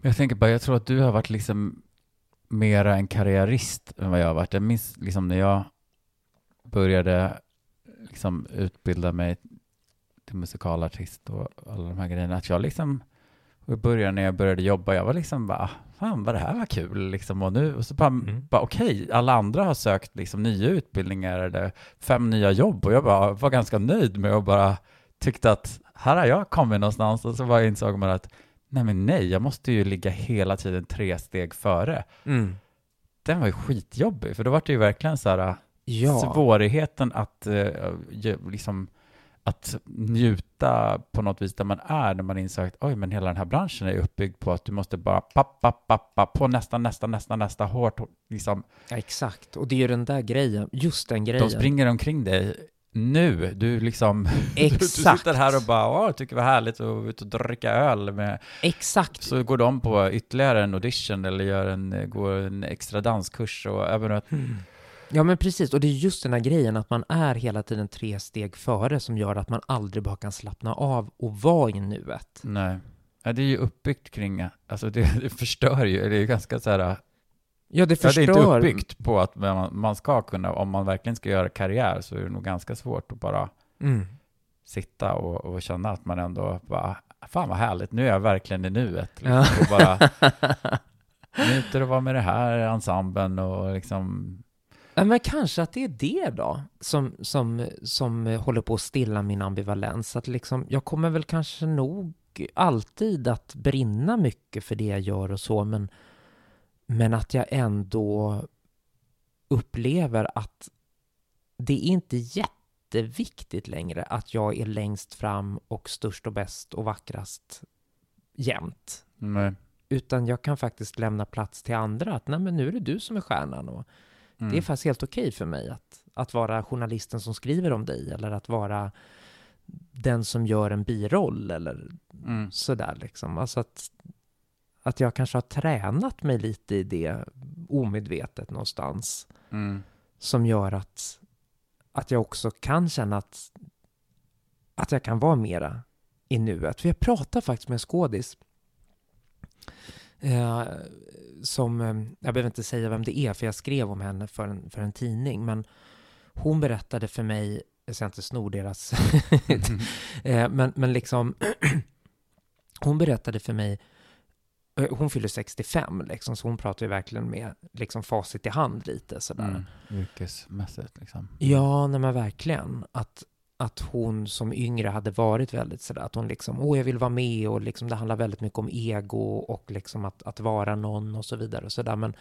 Jag tänker bara, jag tror att du har varit liksom mera en karriärist än vad jag har varit. Jag minns liksom när jag började liksom utbilda mig till musikalartist och alla de här grejerna, att jag liksom i början när jag började jobba, jag var liksom bara, fan vad det här var kul liksom. Och nu, och så bara, Mm. bara okej, alla andra har sökt liksom nya utbildningar eller fem nya jobb och jag bara var ganska nöjd med och bara tyckte att här har jag kommit någonstans och så bara insåg man att nej men nej, jag måste ju ligga hela tiden tre steg före. Mm. Den var ju skitjobbig, för då var det ju verkligen så här Ja, svårigheten att eh, liksom att njuta på något vis där man är när man inser att oj, men hela den här branschen är uppbyggd på att du måste bara papp, papp, papp, papp på nästa, nästa, nästa, nästa hårt, liksom. ja, exakt. Och det är ju den där grejen, just den grejen. De springer omkring dig nu, du liksom, du, du Exakt. sitter här och bara, åh, tycker det var härligt att ut och dricka öl med, Exakt. så går de på ytterligare en audition eller gör en, går en extra danskurs och även att, Ja, men precis. Och det är just den här grejen att man är hela tiden tre steg före som gör att man aldrig bara kan slappna av och vara i nuet. nej, ja, det är ju uppbyggt kring, alltså det, det förstör ju, det är ju ganska så här, Ja, det Ja, det är förstör. inte uppbyggt på att man, man ska kunna, om man verkligen ska göra karriär så är det nog ganska svårt att bara Mm. sitta och, och känna att man ändå bara, fan vad härligt, nu är jag verkligen i nuet. Liksom, Ja. och bara njuter att vara med det här ensemblen och liksom, Ja, men kanske att det är det då som, som, som håller på att stilla min ambivalens. Att liksom, jag kommer väl kanske nog alltid att brinna mycket för det jag gör och så, men, men att jag ändå upplever att det är inte jätteviktigt längre att jag är längst fram och störst och bäst och vackrast jämt. nej, Utan jag kan faktiskt lämna plats till andra. Att nej, men nu är det du som är stjärnan och mm, det är faktiskt helt okej för mig att, att vara journalisten som skriver om dig eller att vara den som gör en biroll eller mm, sådär liksom. Alltså att, att jag kanske har tränat mig lite i det omedvetet någonstans mm, som gör att, att jag också kan känna att att jag kan vara mera i nuet. För jag pratade faktiskt med en skådis eh, som, eh, jag behöver inte säga vem det är, för jag skrev om henne för en, för en tidning, men hon berättade för mig, jag ska inte sno deras, eh, men, men liksom, hon berättade för mig, hon fyller 65, liksom, så hon pratar ju verkligen med liksom, facit i hand lite sådär. Mm. Yrkesmässigt liksom. Ja, nej men verkligen. Att, att hon som yngre hade varit väldigt sådär, att hon liksom, åh jag vill vara med och liksom det handlar väldigt mycket om ego och liksom att, att vara någon och så vidare och sådär. Men,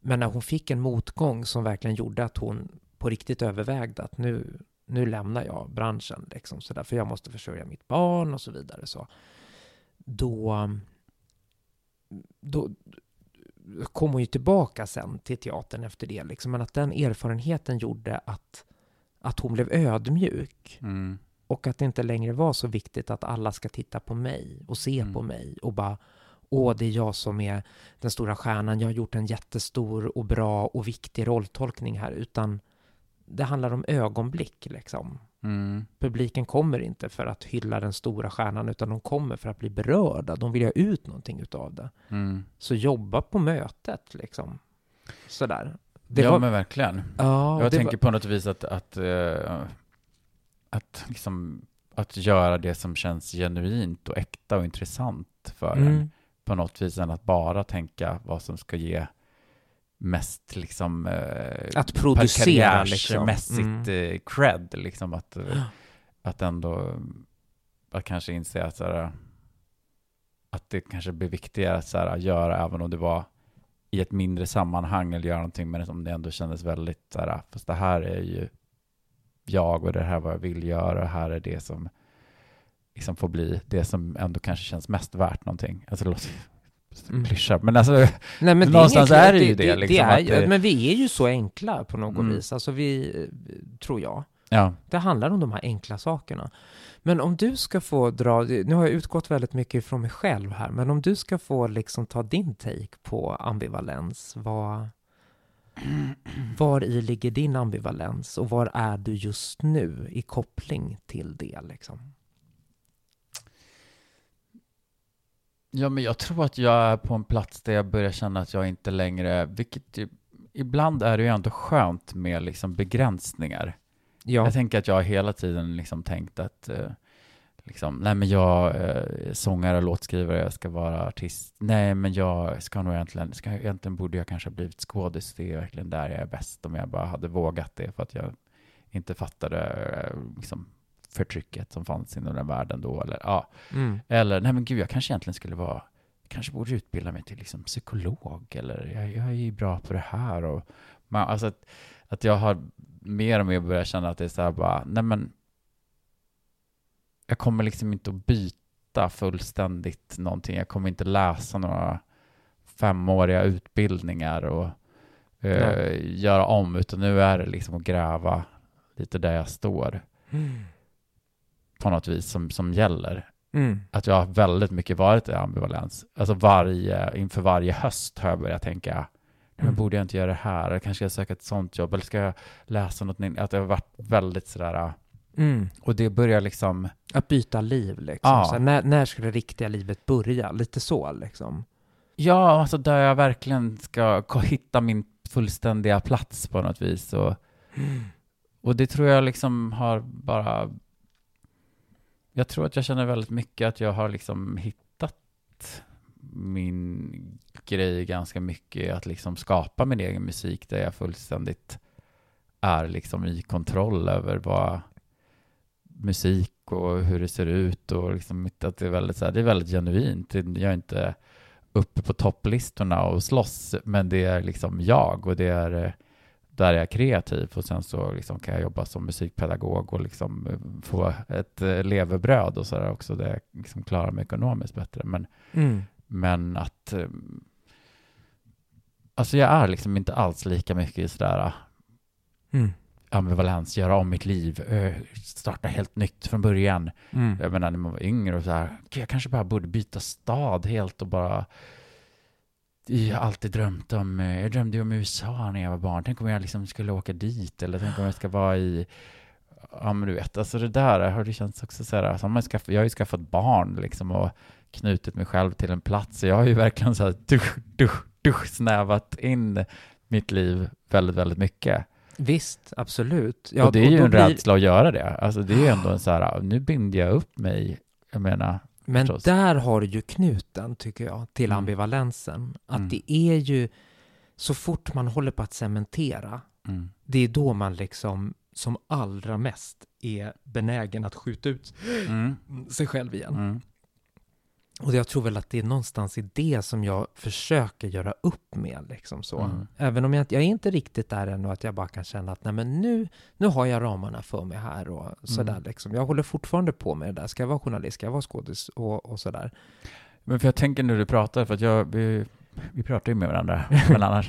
men när hon fick en motgång som verkligen gjorde att hon på riktigt övervägde att nu, nu lämnar jag branschen liksom sådär, för jag måste försörja mitt barn och så vidare så. Då, då kom hon ju tillbaka sen till teatern efter det liksom, men att den erfarenheten gjorde att att hon blev ödmjuk Mm. och att det inte längre var så viktigt att alla ska titta på mig och se Mm. på mig och bara Åh, det är jag som är den stora stjärnan. Jag har gjort en jättestor och bra och viktig rolltolkning här, utan det handlar om ögonblick liksom. Mm. Publiken kommer inte för att hylla den stora stjärnan, utan de kommer för att bli berörda. De vill ha ut någonting utav det. Mm. Så jobba på mötet liksom. Sådär. Det ja, var, men verkligen. ja, jag tänker var, på något vis att, att, eh, att, liksom, att göra det som känns genuint och äkta och intressant för en mm, på något vis än att bara tänka vad som ska ge mest liksom eh, Att producera, liksom. eh, cred liksom att, eh, att ändå att kanske inse att så här, att det kanske blir viktigare att så här, göra även om det var i ett mindre sammanhang eller göra någonting men som det ändå kändes väldigt så här, fast det här är ju jag och det här är vad jag vill göra och här är det som liksom får bli det som ändå kanske känns mest värt någonting. Alltså det låter Mm. klyscha, men alltså Nej, men det Någonstans inget- är det ju det, liksom, är, att det- Men vi är ju så enkla på något Mm. vis, alltså vi, eh, tror jag. ja. Det handlar om de här enkla sakerna. Men om du ska få dra, nu har jag utgått väldigt mycket från mig själv här, men om du ska få liksom ta din take på ambivalens, vad, var i ligger din ambivalens och var är du just nu i koppling till det liksom? Ja, men jag tror att jag är på en plats där jag börjar känna att jag inte längre, vilket ju, ibland är det ju ändå skönt med liksom begränsningar. Ja, Jag tänker att jag hela tiden liksom tänkt att eh, liksom, nej men jag är sångare, låtskrivare, jag ska vara artist. Nej men jag ska nog egentligen, ska, egentligen borde jag kanske ha blivit skådis. Det är verkligen där jag är bäst om jag bara hade vågat det för att jag inte fattade eh, liksom, förtrycket som fanns inom den världen då. Eller, ja. mm. eller nej men gud, jag kanske egentligen skulle vara, kanske borde utbilda mig till liksom, psykolog eller jag, jag är ju bra på det här. Och, man, alltså att, att jag har mer och mer börjat känna att det är så här bara, nej men jag kommer liksom inte att byta fullständigt någonting. Jag kommer inte läsa några femåriga utbildningar och Nej. göra om, utan nu är det liksom att gräva lite där jag står på något vis som, som gäller. Mm. Att jag har väldigt mycket varit i ambivalens. Alltså varje, inför varje höst har jag börjat tänka, men Mm. borde jag inte göra det här? Eller kanske jag söka ett sånt jobb? Eller ska jag läsa något? Att det har varit väldigt sådär, Mm. och det börjar liksom, Att byta liv liksom. Ja. Här, när, när ska det riktiga livet börja? Lite så liksom. ja, alltså där jag verkligen ska hitta min fullständiga plats på något vis. Och, och det tror jag liksom har bara, jag tror att jag känner väldigt mycket att jag har liksom hittat min grej ganska mycket att liksom skapa min egen musik där jag fullständigt är liksom i kontroll över vad musik och hur det ser ut och liksom att det är väldigt så här, det är väldigt genuint. Jag är inte uppe på topplistorna och slåss, men det är liksom jag och det är eh, där är jag kreativ och sen så liksom kan jag jobba som musikpedagog och liksom eh, få ett eh, levebröd och sådär också där jag liksom klarar mig ekonomiskt bättre. Men Mm. men att... eh, Alltså jag är liksom inte alls lika mycket i sådär Mm. ambivalens, göra om mitt liv, starta helt nytt från början. Mm. Jag menar när man var yngre och så här, "Gud, jag kanske bara borde byta stad helt och bara... Jag har alltid drömt om, eh, jag drömde ju om USA när jag var barn. Tänk om jag liksom skulle åka dit eller tänk om jag ska vara i ja men du vet, alltså det där har det känts också så här, så man skaffat, jag har ju skaffat barn liksom och knutit mig själv till en plats, så jag har ju verkligen så här dusch, dusch, dusch, snävat in mitt liv väldigt, väldigt mycket. Visst, absolut. Ja, och det är ju en blir- rädsla att göra det. Alltså det är ju ändå en så här, nu binder jag upp mig. Jag menar, Men förstås. där har du ju knuten, tycker jag, till Mm. ambivalensen. Att Mm. det är ju, så fort man håller på att cementera, mm, det är då man liksom som allra mest är benägen att skjuta ut mm, sig själv igen. Mm, Och jag tror väl att det är någonstans i det som jag försöker göra upp med. Liksom så. Mm. Även om jag, jag är inte riktigt där ännu, att jag bara kan känna att nej, men nu, nu har jag ramarna för mig här och sådär. Mm. Liksom. Jag håller fortfarande på med det där. Ska jag vara journalist? Ska jag vara skådis? Och, och sådär. Men för jag tänker när du pratar, för att jag, vi, vi pratar ju med varandra, men annars,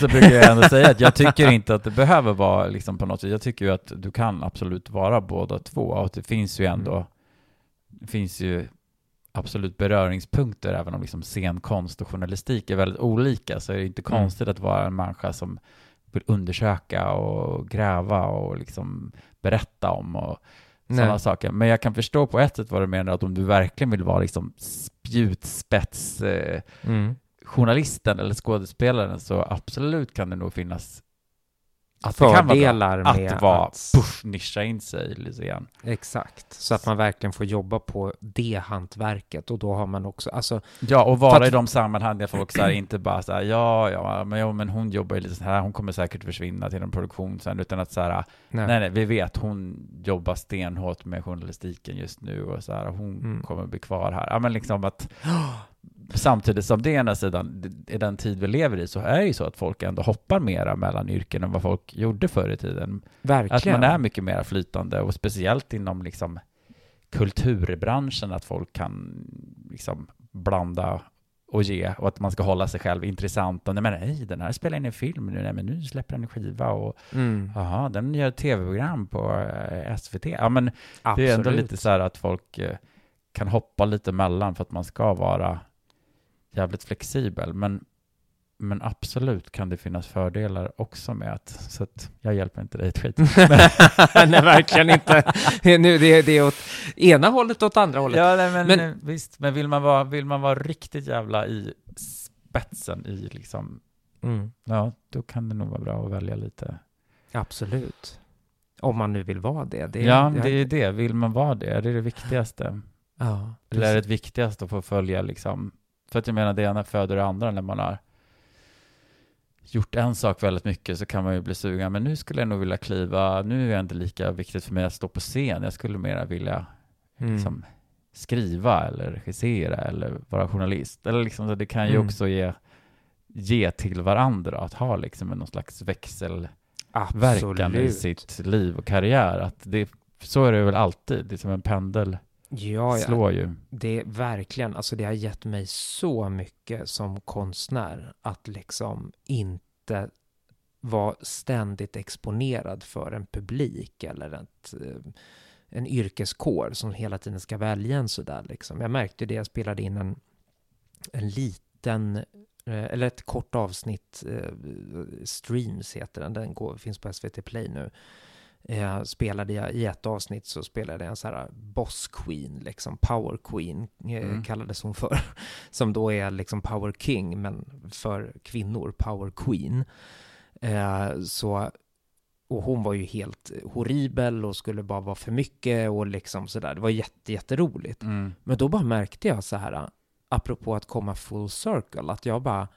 så brukar jag ändå säga att jag tycker inte att det behöver vara liksom på något sätt, jag tycker ju att du kan absolut vara båda två, och att det finns ju ändå, det finns ju absolut beröringspunkter, även om liksom scenkonst och journalistik är väldigt olika, så är det inte Mm. konstigt att vara en människa som vill undersöka och gräva och liksom berätta om och sådana saker. Men jag kan förstå på ett sätt vad du menar, att om du verkligen vill vara liksom spjutspets eh, Mm. journalisten eller skådespelaren så absolut kan det nog finnas att kan vara. Fördelar med att vara att- push, nischa in sig lite grann. Exakt, så att man verkligen får jobba på det hantverket och då har man också, alltså, Ja, och vara att- i de sammanhang där folk så här, inte bara så här, ja, ja, men, ja, men hon jobbar ju lite så här, hon kommer säkert försvinna till en produktion sen, utan att så här, nej. nej, nej, vi vet, hon jobbar stenhårt med journalistiken just nu och så här, hon Mm. kommer bli kvar här. Ja, men liksom att samtidigt som det ena sidan, i den tid vi lever i, så är det ju så att folk ändå hoppar mera mellan yrken än vad folk gjorde förr i tiden. Att verkligen. man är mycket mer flytande och speciellt inom liksom kulturbranschen, att folk kan liksom blanda och ge och att man ska hålla sig själv intressant. Och nej, men nej, den här spelar in en film nu, nej, men nu släpper den en skiva och Mm, den gör ett tv-program på eh, SVT. Ja, men absolut. det är ändå lite så här att folk eh, kan hoppa lite mellan för att man ska vara jävligt flexibel. Men, men absolut kan det finnas fördelar också med att, så att jag hjälper inte dig ett skit. Nej, verkligen inte. Nu, det, är- det är åt ena hållet och åt andra hållet. Ja, nej, men, Men- eh, visst, men vill man, vara, vill man vara riktigt jävla i spetsen i liksom, Mm, ja, då kan det nog vara bra att välja lite. absolut. Om man nu vill vara det. det ja, jag- det är det. Vill man vara det? Är det det viktigaste? ja, Eller är det det viktigaste att få följa liksom, för att jag menar det ena föder det andra när man har gjort en sak väldigt mycket så kan man ju bli sugen, men nu skulle jag nog vilja kliva, nu är det inte lika viktigt för mig att stå på scen, jag skulle mera vilja Mm. liksom, skriva eller regissera eller vara journalist. Eller liksom, det kan ju Mm. också ge, ge till varandra att ha liksom någon slags växelverkan i sitt liv och karriär. Att det, så är det väl alltid, det är som en pendel Ja, slår ju. Det är verkligen, alltså det har gett mig så mycket som konstnär att liksom inte vara ständigt exponerad för en publik eller ett, eh, en yrkeskår som hela tiden ska välja en sådär liksom. Jag märkte det, jag spelade in en, en liten, eh, eller ett kort avsnitt, eh, Streams heter den, den går, finns på SVT Play nu. Eh, spelade jag i ett avsnitt så spelade jag en så här boss queen, liksom power queen eh, Mm. kallades hon för. Som då är liksom power king, men för kvinnor power queen. Eh, så, och hon var ju helt horribel och skulle bara vara för mycket och liksom sådär. Det var jätte, jätteroligt. Mm. Men då bara märkte jag så här, apropå att komma full circle, att jag bara,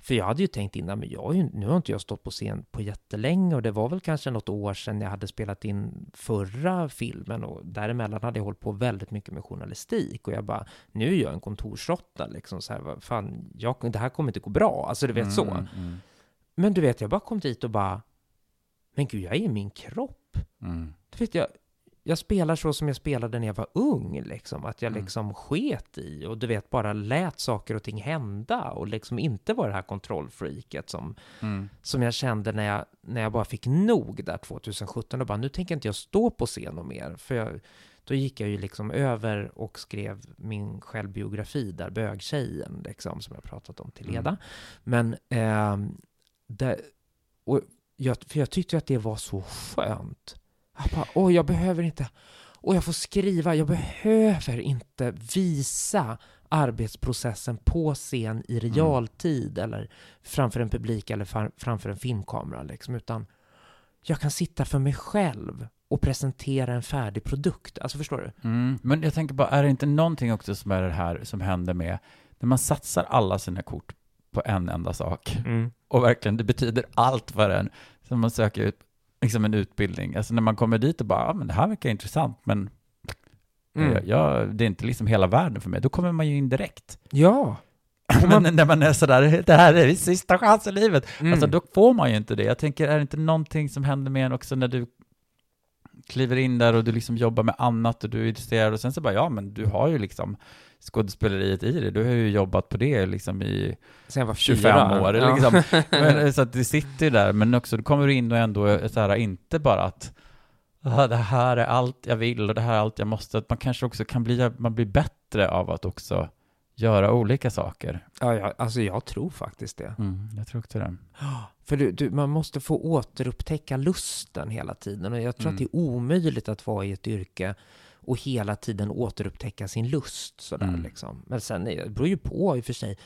för jag hade ju tänkt innan, men jag, har ju- nu har inte jag stått på scen på jättelänge och det var väl kanske något år sedan jag hade spelat in förra filmen och däremellan hade jag hållit på väldigt mycket med journalistik och jag bara, nu är jag en kontorsråtta liksom så här, vad fan, jag, det här kommer inte gå bra, alltså du vet så. Mm, mm, Men du vet, jag bara kom dit och bara, men gud, jag är i min kropp. mm. Du vet, jag, jag spelar så som jag spelade när jag var ung, liksom. Att jag Mm. liksom sket i och du vet, bara lät saker och ting hända och liksom inte var det här kontrollfreaket som, Mm. som jag kände när jag, när jag bara fick nog där 2017 och bara, nu tänker inte jag stå på scen och mer. För jag, då gick jag ju liksom över och skrev min självbiografi där, Bögtjejen, liksom, som jag pratat om till Leda. Mm. Men, ehm, det, och jag, för jag tyckte att det var så skönt Jag bara, åh, jag behöver inte, och jag får skriva, jag behöver inte visa arbetsprocessen på scen i realtid eller framför en publik eller framför en filmkamera liksom, utan jag kan sitta för mig själv och presentera en färdig produkt. Alltså förstår du? Mm. Men jag tänker bara, är det inte någonting också som är det här som händer med när man satsar alla sina kort på en enda sak och verkligen, det betyder allt för en, som man söker ut, liksom en utbildning. Alltså när man kommer dit och bara, ja men det här verkar intressant, men Mm. jag, jag, det är inte liksom hela världen för mig. Då kommer man ju in direkt. Ja. Men när man är sådär, det här är sista chans i livet, Mm. alltså då får man ju inte det. Jag tänker, är det inte någonting som händer med en också när du kliver in där och du liksom jobbar med annat och du är intresserad och sen så bara, ja men du har ju liksom skådespeleriet i dig, du har ju jobbat på det liksom i Sen jag var 25 fyra. år. Ja. Liksom. Men, så att det sitter ju där, men också du kommer in och ändå så här, inte bara att "Ah, det här är allt jag vill och det här är allt jag måste, att man kanske också kan bli, man blir bättre av att också göra olika saker. Ja, ja, alltså jag tror faktiskt det. Mm, jag tror också det. För du, du, man måste få återupptäcka lusten hela tiden. Och jag tror Mm. att det är omöjligt att vara i ett yrke och hela tiden återupptäcka sin lust. Sådär, Mm. liksom. Men sen, det beror ju på i och för sig.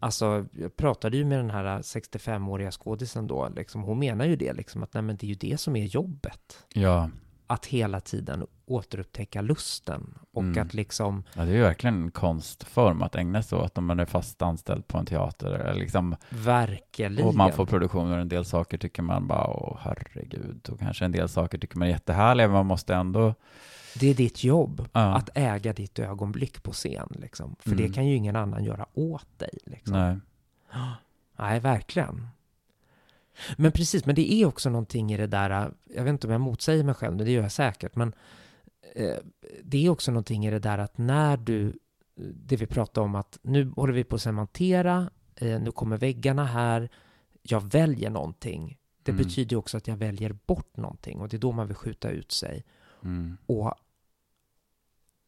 Alltså, jag pratade ju med den här 65-åriga skådisen då. Liksom, hon menar ju det, liksom, att nej, men det är ju det som är jobbet. Ja, Att hela tiden återupptäcka lusten. Och Mm. att liksom, ja, det är ju verkligen en konstform att ägna sig åt om man är fast anställd på en teater. Eller liksom, verkligen. och man får produktioner, en del saker tycker man bara, åh herregud, och kanske en del saker tycker man är jättehärliga, men man måste ändå, Det är ditt jobb. ja, Att äga ditt ögonblick på scen. Liksom. För Mm. det kan ju ingen annan göra åt dig. Liksom. nej. Nej, verkligen. Men precis, men det är också någonting i det där, jag vet inte om jag motsäger mig själv, men det gör jag säkert, men eh, det är också någonting i det där att när du, det vi pratade om att nu håller vi på att cementera, eh, nu kommer väggarna här, jag väljer någonting. Det Mm. betyder också att jag väljer bort någonting och det är då man vill skjuta ut sig. Mm. Och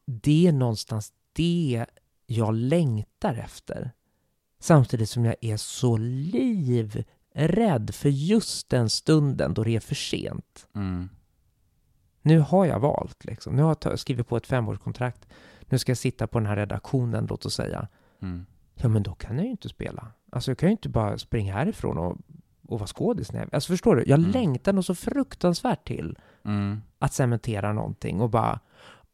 det är någonstans det jag längtar efter. Samtidigt som jag är så livrädd för just den stunden då det är för sent. Mm. Nu har jag valt, liksom. Nu har jag skrivit på ett femårskontrakt. Nu ska jag sitta på den här redaktionen, låt oss säga. Mm. Ja, men då kan jag ju inte spela. Alltså, jag kan ju inte bara springa härifrån och, och vara skådis. Alltså, förstår du? Jag Mm. längtar nog så fruktansvärt till Mm. att cementera någonting och bara,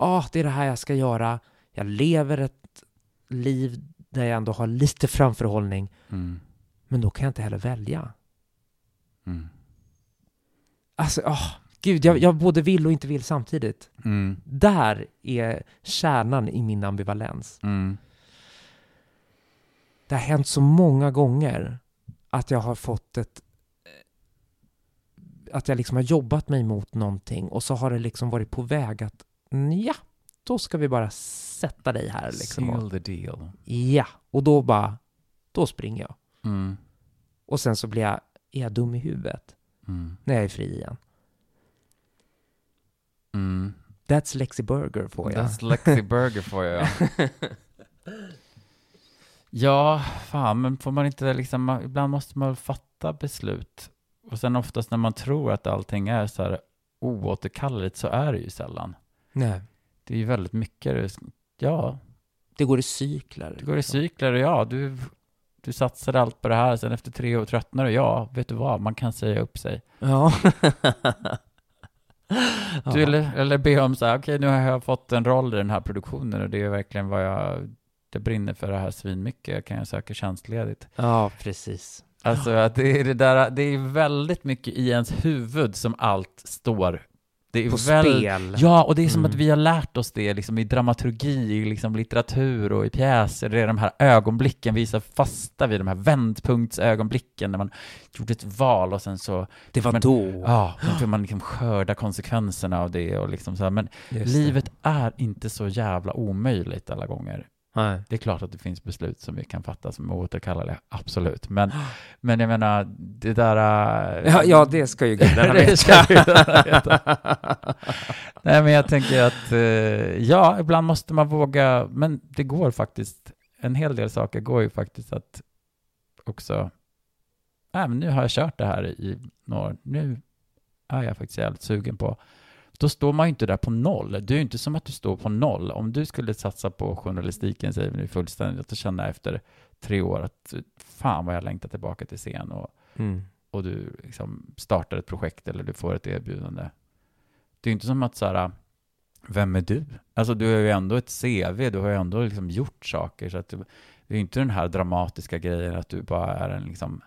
ah, det är det här jag ska göra. Jag lever ett liv där jag ändå har lite framförhållning, Mm. men då kan jag inte heller välja. Mm. Alltså, ah, gud, jag, jag både vill och inte vill samtidigt. Mm. Där är kärnan i min ambivalens. Mm. Det har hänt så många gånger att jag har fått ett att jag liksom har jobbat mig mot någonting och så har det liksom varit på väg att ja, då ska vi bara sätta dig här liksom. Seal the deal. ja, och då bara, då springer jag. Mm. Och sen så blir jag, är jag dum i huvudet Mm. när jag är fri igen? Mm. That's Lexi Burger får jag. That's Lexi Burger får jag. ja, fan, men får man inte liksom, ibland måste man fatta beslut. Och sen oftast när man tror att allting är så här oåterkalleligt så är det ju sällan. Nej, Det är ju väldigt mycket, ja, det går i cykler. det går i liksom. cykler och ja, du, du satsade allt på det här, sen efter tre år tröttnar du, ja, vet du vad, man kan säga upp sig. Ja. Du, Ja. eller, eller be om så här, okej nu har jag fått en roll i den här produktionen och det är verkligen vad jag, det brinner för det här svinmycket, kan jag söka tjänstledigt. Ja, precis. Alltså att det är det där, det är väldigt mycket i ens huvud som allt står. Det är På väl, spel. Ja, och det är som Mm. att vi har lärt oss det liksom i dramaturgi, i liksom litteratur och i pjäser. Det är de här ögonblicken, vi är så fasta vid de här vändpunktsögonblicken när man gjorde ett val och sen så, Det var Men- då. ja, då får man liksom skörda konsekvenserna av det och liksom så här. Men Just det. livet är inte så jävla omöjligt alla gånger. Nej. Det är klart att det finns beslut som vi kan fatta som är återkalleliga, absolut. Men, men jag menar, det där... äh, Ja, ja, det ska ju gudarna Det veta. ska gudarna veta. Nej, men jag tänker att, eh, ja, ibland måste man våga, men det går faktiskt, en hel del saker går ju faktiskt att också, nej, men nu har jag kört det här i några år, nu är jag faktiskt jävligt sugen på då står man ju inte där på noll. Det är ju inte som att du står på noll. Om du skulle satsa på journalistiken, säger vi nu fullständigt, och känna efter tre år att fan vad jag längtar tillbaka till scen och, Mm. och du liksom startar ett projekt eller du får ett erbjudande. Det är ju inte som att så här, vem är du? Alltså du har ju ändå ett CV, du har ju ändå liksom gjort saker, så att det, det är ju inte den här dramatiska grejen att du bara är en liksom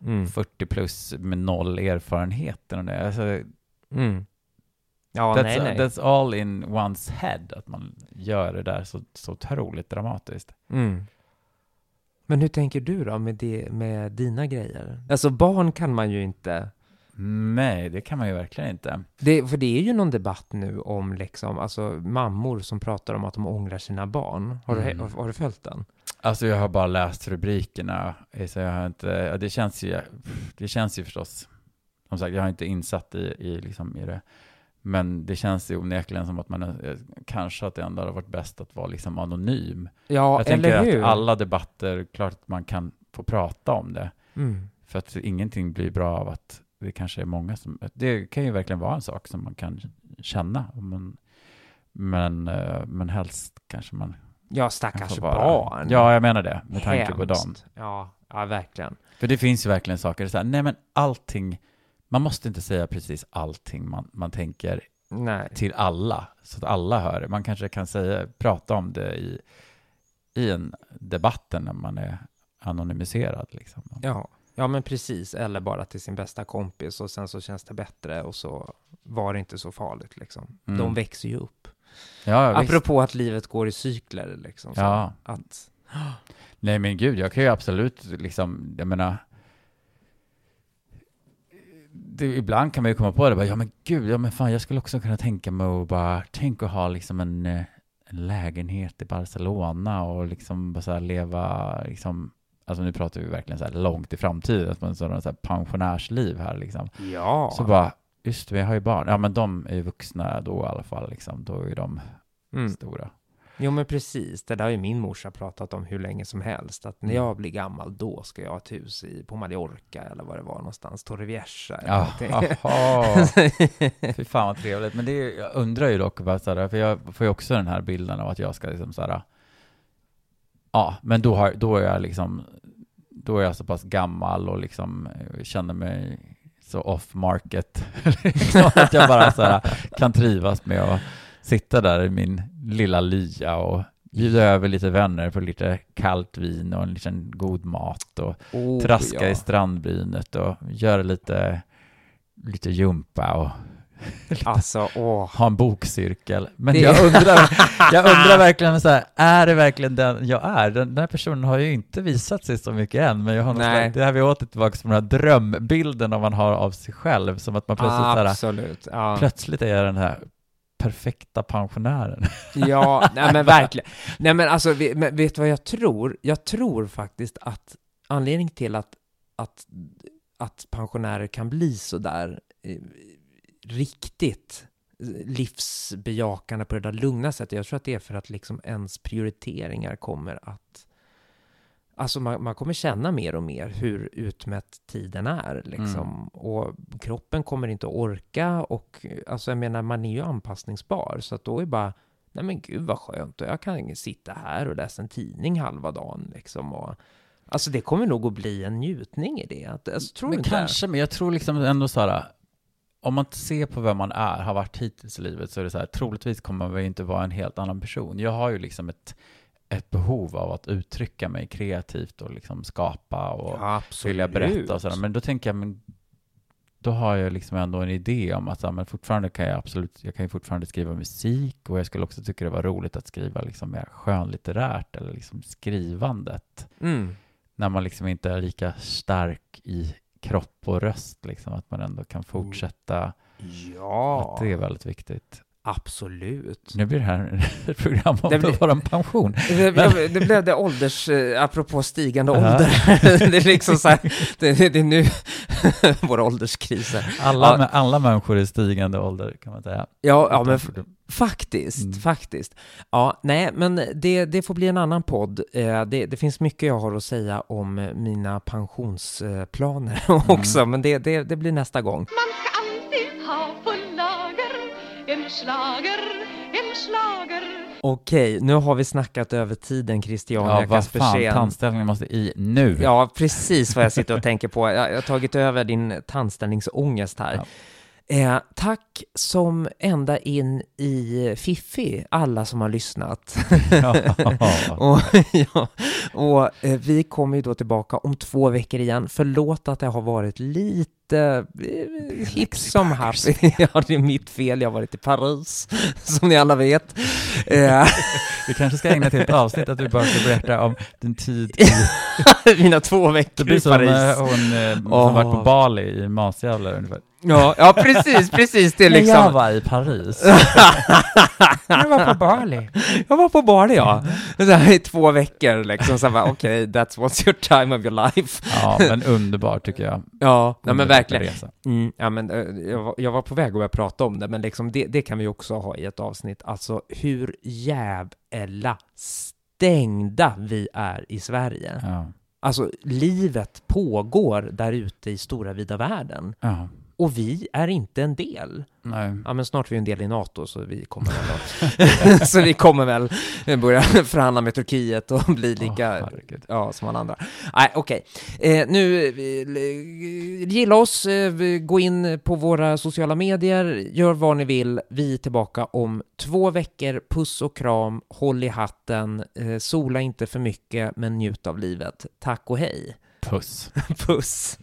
Mm. 40 plus med noll erfarenhet. Alltså, Mm. Ja, that's, nej, nej. that's all in one's head, att man gör det där så, så otroligt dramatiskt. Mm. Men hur tänker du då med, det, med dina grejer? Alltså barn kan man ju inte... Nej, det kan man ju verkligen inte. Det, för det är ju någon debatt nu om liksom, alltså mammor som pratar om att de ångrar sina barn. Har, du, Mm. har, har du följt den? Alltså jag har bara läst rubrikerna, så jag har inte, det känns ju, det känns ju förstås, som sagt, jag har inte insatt i, i, liksom, i det, men det känns ju onekligen som att man, eh, kanske att det ändå hade varit bäst att vara liksom anonym. Ja, jag tänker eller hur? att alla debatter, klart att man kan få prata om det, Mm. för att ingenting blir bra av att det kanske är många som, det kan ju verkligen vara en sak som man kan känna, man, men, eh, men helst kanske man Ja, stackars barn. ja jag menar det, med tanke på dem. Hemskt. Ja, ja, verkligen. För det finns ju verkligen saker, så här, nej men allting, man måste inte säga precis allting man, man tänker Nej. till alla, så att alla hör det. Man kanske kan säga, prata om det i, i en debatten när man är anonymiserad. Liksom. Ja. ja, men precis. Eller bara till sin bästa kompis och sen så känns det bättre och så var det inte så farligt liksom. Mm. De växer ju upp. Ja, visst. Apropå att livet går i cykler liksom. Så Ja. Att, Nej men gud, jag kan ju absolut liksom, jag menar, det, ibland kan man ju komma på det, bara, ja men gud, ja men fan, jag skulle också kunna tänka mig att bara, tänk att ha liksom en, eh, en lägenhet i Barcelona och liksom bara så här leva, liksom, alltså nu pratar vi verkligen så här långt i framtiden, att man sådana så här pensionärsliv här liksom. ja. Så bara, just jag har ju barn, ja men de är ju vuxna då i alla fall liksom, då är de mm. stora. Jo men precis, det där har ju min morsa pratat om hur länge som helst. Att när Mm. jag blir gammal då ska jag ha ett hus i, på Mallorca eller vad det var någonstans, Torrevieja eller Ja, någonting. jaha. Fy fan vad trevligt. Men det är, jag undrar ju dock, bara så här, för jag får ju också den här bilden av att jag ska liksom så här, ja, men då, har, då är jag liksom, då är jag så pass gammal och liksom eh, känner mig så off market, liksom, att jag bara så här, kan trivas med att sitta där i min lilla lya och bjuda över lite vänner på lite kallt vin och en liten god mat och Oh, traska ja. i strandbrynet och göra lite, lite jumpa och Alltså, åh. ha en bokcirkel. Men Det- jag undrar, jag undrar verkligen så här, är det verkligen den jag är? Den, den här personen har ju inte visat sig så mycket än, men jag har Nej. slags, det här vi åter tillbaka till den här drömbilden man har av sig själv, som att man plötsligt, så här, plötsligt är den här perfekta pensionären. Ja, nej men verkligen. Nej men alltså, men vet du vad jag tror? Jag tror faktiskt att anledningen till att, att, att pensionärer kan bli så där eh, riktigt livsbejakande på det där lugna sättet, jag tror att det är för att liksom ens prioriteringar kommer att Alltså man, man kommer känna mer och mer hur utmätt tiden är liksom. Och kroppen kommer inte att orka och alltså jag menar man är ju anpassningsbar så att då är bara Nej men gud vad skönt och jag kan sitta här och läsa en tidning halva dagen liksom och Alltså det kommer nog att bli en njutning i det. Alltså, tror men inte? kanske, men jag tror liksom ändå så här, om man ser på vem man är, har varit hittills i livet, så är det så här, troligtvis kommer man väl inte vara en helt annan person. Jag har ju liksom ett, ett behov av att uttrycka mig kreativt och liksom skapa och Ja, absolut. vilja berätta och sådär. Men då tänker jag, men då har jag liksom ändå en idé om att ja, men fortfarande kan jag absolut, jag kan ju fortfarande skriva musik och jag skulle också tycka det var roligt att skriva liksom mer skönlitterärt eller liksom skrivandet. Mm. När man liksom inte är lika stark i kropp och röst, liksom, att man ändå kan fortsätta. Ja, Att det är väldigt viktigt. Absolut. Nu blir det här ett program om Det blir- vår pension. Det, det, det blev det ålders, eh, apropå stigande Ja. ålder. det är liksom så här, det, det, är nu våra ålderskriser. Alla, Ja. alla människor i stigande ålder kan man säga. Ja, ja men faktiskt, Mm. faktiskt. Ja, nej, men det, det får bli en annan podd. Eh, Det, det finns mycket jag har att säga om mina pensionsplaner också, men det, det, det blir nästa gång. En slager, en slager Okej, nu har vi snackat över tiden Christian Ja, vad fan, tandställningen måste i nu. Ja, precis vad jag sitter och tänker på. Jag, jag har tagit över din tandställningsångest här. Ja. Eh, tack som ända in i Fiffi, alla som har lyssnat. och ja, och eh, vi kommer ju då tillbaka om två veckor igen. Förlåt att det har varit lite eh, hipp som happ. ja, det är mitt fel. Jag har varit i Paris, som ni alla vet. Eh, Vi kanske ska ägna till ett avsnitt att du bara ska berätta om din tid i... mina två Det veckor blir i som Paris. eh, hon eh, som Åh. varit på Bali i Masjävlar ungefär. Ja, ja, precis, precis. Det är När jag liksom... var i Paris. Jag var på Bali. Jag var på Bali, ja. Så här i två veckor liksom. Okej, that's what's your time of your life. Ja, men underbart tycker jag. Ja, nej, men verkligen. Resa. Mm, ja, men eh, jag var, jag var på väg att börja prata om det, men liksom det, det kan vi också ha i ett avsnitt. Alltså hur jävla stängda vi är i Sverige. Ja. Alltså livet pågår där ute i stora vida världen. ja. Och vi är inte en del. Nej. Ja, men snart är vi en del i NATO, så vi kommer väl Så vi kommer väl börja förhandla med Turkiet och bli lika, herregud. ja, som alla andra. Nej, okej. Eh, nu, eh, gilla oss, eh, gå in på våra sociala medier, gör vad ni vill. Vi är tillbaka om två veckor. Puss och kram, håll i hatten, eh, sola inte för mycket, men njut av livet. Tack och hej. Puss. Puss.